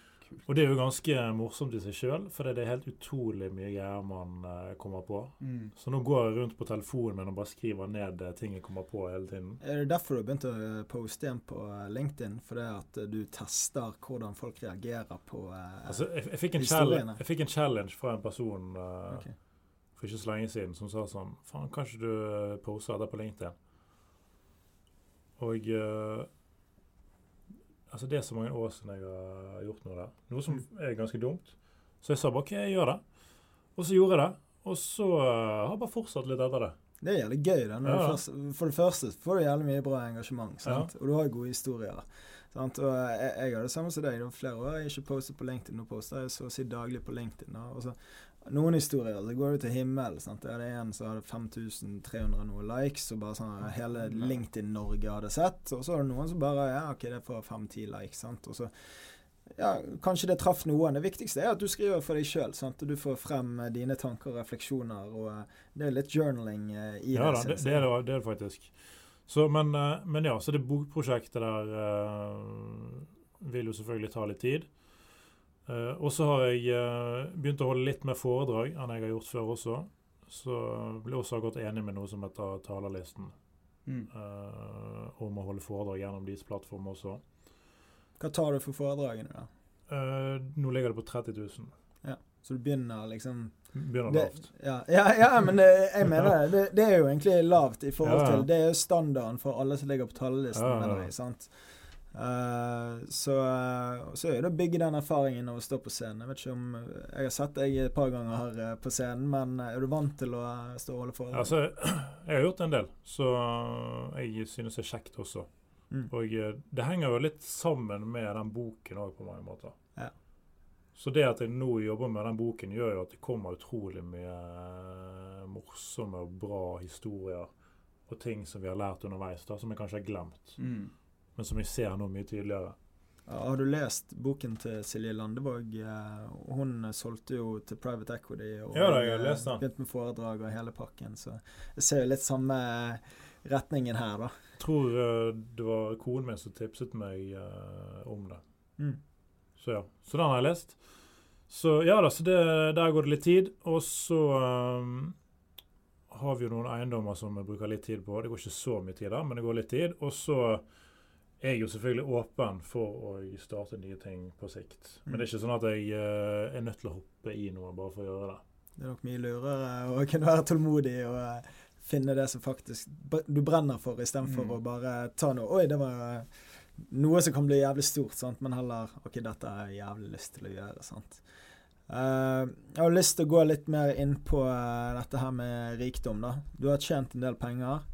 [SPEAKER 1] Og det er jo ganske morsomt i seg sjøl, for det er helt utrolig mye greier man eh, kommer på.
[SPEAKER 2] Mm.
[SPEAKER 1] Så nå går jeg rundt på telefonen min og bare skriver ned eh, ting jeg kommer på hele tiden.
[SPEAKER 3] Er det derfor du har begynt å poste igjen på eh, LinkedIn? Fordi at eh, du tester hvordan folk reagerer på eh,
[SPEAKER 1] Altså, jeg, jeg, fikk
[SPEAKER 3] Historiene.
[SPEAKER 1] jeg fikk en challenge fra en person eh,
[SPEAKER 3] okay.
[SPEAKER 1] for ikke så lenge siden som sa sånn Faen, kan ikke du eh, poste dette på LinkedIn? Og eh, Altså, det er så mange år siden jeg har gjort noe der. Noe som er ganske dumt. Så jeg sa bare OK, jeg gjør det. Og så gjorde jeg det. Og så eh, har jeg bare fortsatt litt etter det.
[SPEAKER 3] Det er jævlig gøy. da.
[SPEAKER 1] Ja.
[SPEAKER 3] først, for det første får du jævlig mye bra engasjement. sant? Og du har gode historier. Sant? Og jeg, jeg har det samme som deg. Det var flere år jeg ikke postet på LinkedIn. Nå poster jeg så å si daglig på LinkedIn. Og så noen historier så går det til himmelen. sant? Det er en som hadde 5300 noe likes, og bare sånn hele LinkedIn-Norge hadde sett. Og så er det noen som bare Ja, OK, det får fem-ti likes. sant? Og så ja, Kanskje det traff noen. Det viktigste er at du skriver for deg sjøl. Du får frem eh, dine tanker og refleksjoner. og eh, Det er litt journaling eh, i
[SPEAKER 1] ja,
[SPEAKER 3] det.
[SPEAKER 1] Ja, det, er det, faktisk. Så, men, eh, men ja, så det bokprosjektet der eh, vil jo selvfølgelig ta litt tid. Eh, og så har jeg eh, begynt å holde litt mer foredrag enn jeg har gjort før også. Så ble også gått enig med noe som heter Talerlisten,
[SPEAKER 2] Mm.
[SPEAKER 1] eh, om å holde foredrag gjennom deres plattform også.
[SPEAKER 3] Hva tar du for foredragene, da?
[SPEAKER 1] Nå ligger det på 30 000. Ja.
[SPEAKER 3] Så du begynner liksom
[SPEAKER 1] Begynner
[SPEAKER 3] det,
[SPEAKER 1] lavt.
[SPEAKER 3] ja, ja, ja, men det, jeg mener det. det. Er jo egentlig lavt i forhold til Det er jo standarden for alle som ligger på talerlisten, mener jeg. sant? Eh, så, eh, så er det å bygge den erfaringen av å stå på scenen. Jeg vet ikke om Jeg har sett deg et par ganger her eh, på scenen, men er du vant til å eh, stå og holde foredrag?
[SPEAKER 1] Altså, jeg har gjort en del, så jeg synes det er kjekt også.
[SPEAKER 3] Mm.
[SPEAKER 1] Og eh, det henger jo litt sammen med den boken òg, på mange måter.
[SPEAKER 3] Ja.
[SPEAKER 1] Så det at jeg nå jobber med den boken, gjør jo at det kommer utrolig mye eh, morsomme og bra historier og ting som vi har lært underveis, da, som jeg kanskje har glemt,
[SPEAKER 2] Mm.
[SPEAKER 1] Men som jeg ser nå mye tydeligere.
[SPEAKER 3] Har du lest boken til Silje Landevåg? Eh, Hun solgte jo til Private Equity og
[SPEAKER 1] Ja da,
[SPEAKER 3] begynte med foredrag og hele pakken. Så jeg ser jo litt samme retningen her, da.
[SPEAKER 1] Jeg tror eh, det var konen min som tipset meg eh, om det.
[SPEAKER 3] Mm.
[SPEAKER 1] Så ja, så den har jeg lest. Så ja da, så det, der går det litt tid. Og så um, har vi jo noen eiendommer som vi bruker litt tid på. Det går ikke så mye tid der, men det går litt tid. Og så er jo selvfølgelig åpen for å starte nye ting på sikt. Men det er ikke sånn at jeg uh, er nødt til å hoppe i noe bare for å gjøre det.
[SPEAKER 3] Det er nok mye lurere å kunne være tålmodig og uh, finne det som faktisk du brenner for, istedenfor
[SPEAKER 2] Mm.
[SPEAKER 3] å bare ta noe Oi, det var eh, noe som kan bli jævlig stort, sant? men heller OK, dette har jeg jævlig lyst til å gjøre. sant? Uh, jeg har lyst til å gå litt mer inn på dette her med rikdom. da. Du har tjent en del penger.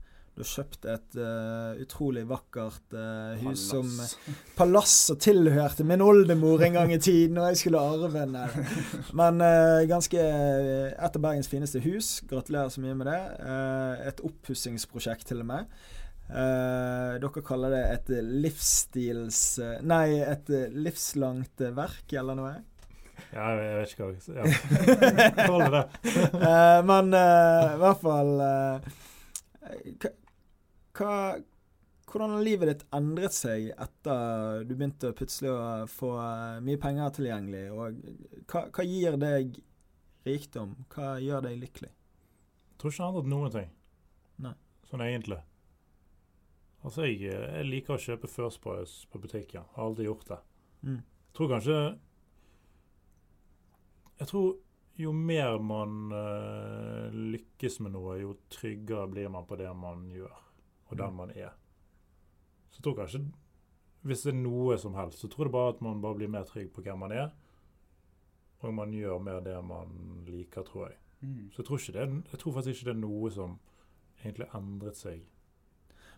[SPEAKER 3] Du har kjøpt et uh, utrolig vakkert uh, hus som
[SPEAKER 2] uh,
[SPEAKER 3] palass som tilhørte min oldemor en gang i tiden, og jeg skulle arve den. Men eh, ganske eh, Et av Bergens fineste hus. Gratulerer så mye med det. Eh, et oppussingsprosjekt, til og med. Eh, dere kaller det et livsstils... eh, nei, et eh, livslangt eh, verk, eller noe?
[SPEAKER 1] Ja, jeg, vet ikke hva jeg ja. Kall det.
[SPEAKER 3] Eh, men eh, i hvert fall eh, hva, Hvordan har livet ditt endret seg etter du begynte plutselig å få eh, mye penger tilgjengelig? Og hva, hva gir deg rikdom? Hva gjør deg lykkelig?
[SPEAKER 1] Jeg tror ikke jeg har endret noen ting.
[SPEAKER 3] Nei.
[SPEAKER 1] Sånn egentlig. Altså, jeg, jeg liker å kjøpe First Price på butikken. Har alltid gjort det.
[SPEAKER 3] Mm.
[SPEAKER 1] Jeg tror kanskje Jeg tror jo mer man eh, lykkes med noe, jo tryggere blir man på det man gjør, og den man er. Så jeg tror kanskje Hvis det er noe som helst, så tror jeg bare at man bare blir mer trygg på hvem man er, og man gjør mer det man liker, tror jeg.
[SPEAKER 2] Mm.
[SPEAKER 1] Så jeg tror, ikke det, jeg tror faktisk ikke det er noe som egentlig endret seg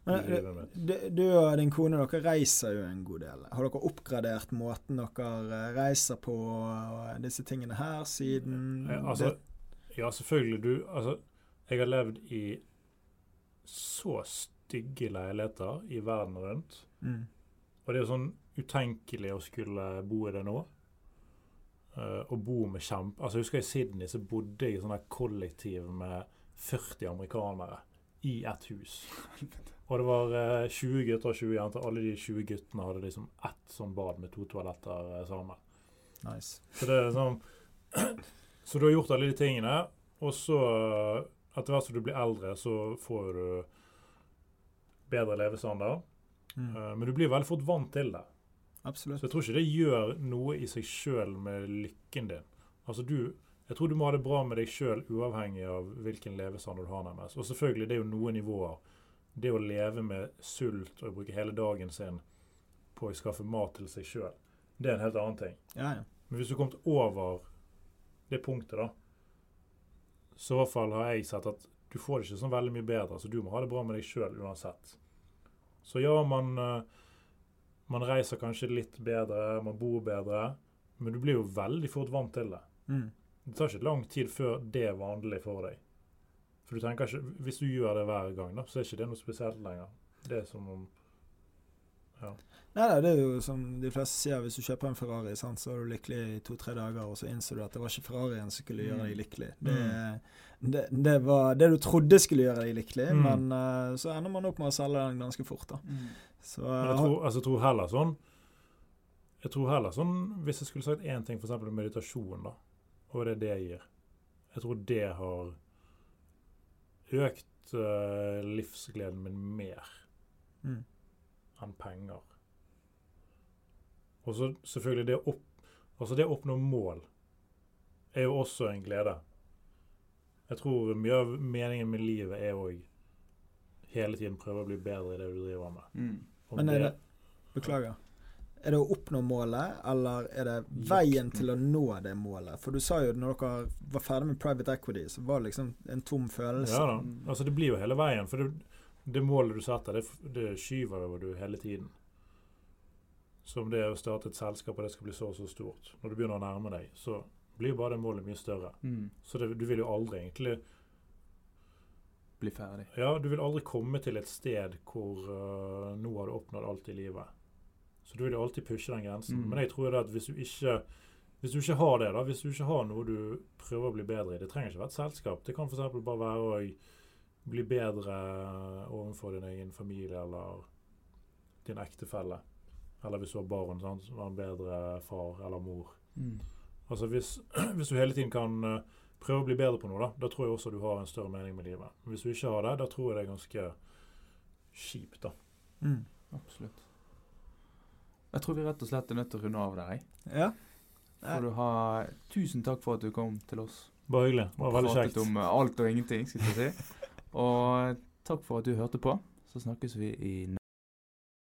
[SPEAKER 3] Men,
[SPEAKER 1] mitt.
[SPEAKER 3] du, du og din kone dere reiser jo en god del. Har dere oppgradert måten dere eh, reiser på disse tingene her siden
[SPEAKER 1] ja, Altså, ja, selvfølgelig. Du Altså, jeg har levd i så stygge leiligheter i verden rundt.
[SPEAKER 3] mm.
[SPEAKER 1] Og det er jo sånn utenkelig å skulle bo i det nå. Uh, å bo med kjempe... Altså, jeg husker i Sydney så bodde jeg i sånn kollektiv med 40 amerikanere i ett hus. Og det var uh, 20 gutter og 20 jenter. Alle de 20 guttene hadde liksom ett sånn bad med to toaletter eh, sammen.
[SPEAKER 3] Nice.
[SPEAKER 1] Så det er sånn Så du har gjort alle de tingene, og så etter hvert som du blir eldre, så får du bedre levestandard.
[SPEAKER 3] Mm.
[SPEAKER 1] Eh, men du blir veldig fort vant til det.
[SPEAKER 3] Absolutt.
[SPEAKER 1] Så jeg tror ikke det gjør noe i seg sjøl med lykken din. Altså du Jeg tror du må ha det bra med deg sjøl uavhengig av hvilken levestandard du har, nærmest. Og selvfølgelig, det er jo noen nivåer. Det å leve med sult og bruke hele dagen sin på å skaffe mat til seg sjøl, det er en helt annen ting.
[SPEAKER 3] Ja, ja.
[SPEAKER 1] Men hvis du kom over det punktet, da, så i hvert fall har jeg sett at du får det ikke så veldig mye bedre. Så du må ha det bra med deg sjøl uansett. Så ja, man, eh, Man reiser kanskje litt bedre, man bor bedre, men du blir jo veldig fort vant til det.
[SPEAKER 3] Mm.
[SPEAKER 1] Det tar ikke lang tid før det er vanlig for deg. For du tenker ikke, Hvis du gjør det hver gang, da, så er ikke det noe spesielt lenger. Det er som om
[SPEAKER 3] Nei, nei, det er jo som de fleste sier, hvis du kjøper en Ferrari, sant, så er du lykkelig i to-tre dager, og så innser du at det var ikke Ferrarien som skulle gjøre deg lykkelig. Det, det, det var det du trodde skulle gjøre deg lykkelig,
[SPEAKER 1] Mm.
[SPEAKER 3] men uh, så ender man opp med å selge den ganske fort, da.
[SPEAKER 2] Mm.
[SPEAKER 3] Så
[SPEAKER 1] Men jeg tror, altså, jeg tror heller sånn Jeg tror heller sånn Hvis jeg skulle sagt én ting, f.eks. meditasjon, da, og det er det jeg gir Jeg tror det har økt uh, livsgleden min mer
[SPEAKER 3] mm.
[SPEAKER 1] enn penger. Og så selvfølgelig det å opp, altså det å oppnå mål er jo også en glede. Jeg tror mye av meningen med livet er òg hele tiden prøve å bli bedre i det du driver med.
[SPEAKER 2] Mm.
[SPEAKER 3] Men er det Beklager. Er det å oppnå målet, eller er det veien til å nå det målet? For du sa jo når dere var ferdig med private equity, så var det liksom en tom følelse.
[SPEAKER 1] Ja da. Altså det blir jo hele veien. For det, det målet du setter, det, det skyver over du hele tiden. Som det å starte et selskap, og det skal bli så og så stort. Når du begynner å nærme deg, så blir bare det målet mye større.
[SPEAKER 2] Mm.
[SPEAKER 1] Så det, du vil jo aldri egentlig
[SPEAKER 2] Bli ferdig.
[SPEAKER 1] Ja, du vil aldri komme til et sted hvor uh, nå har du oppnådd alt i livet. Så du vil jo alltid pushe den grensen.
[SPEAKER 2] Mm.
[SPEAKER 1] Men jeg tror det at hvis du ikke hvis du ikke har det, da, hvis du ikke har noe du prøver å bli bedre i Det trenger ikke være et selskap. Det kan f.eks. bare være å bli bedre overfor din egen familie eller din ektefelle. Eller hvis du har barn, sant? være en bedre far eller mor.
[SPEAKER 2] Mm.
[SPEAKER 1] Altså hvis, hvis du hele tiden kan eh, prøve å bli bedre på noe, da, da tror jeg også du har en større mening med livet. Hvis du ikke har det, da tror jeg det er ganske kjipt, da.
[SPEAKER 3] Mm.
[SPEAKER 2] Absolutt. Jeg tror vi rett og slett er nødt til å runde av der. Jeg.
[SPEAKER 3] Ja.
[SPEAKER 2] Får du ha Tusen takk for at du kom til oss.
[SPEAKER 1] Bare hyggelig. Det var veldig
[SPEAKER 2] pratet om eh, alt og ingenting, skal jeg si. Og takk for at du hørte på. Så snakkes vi i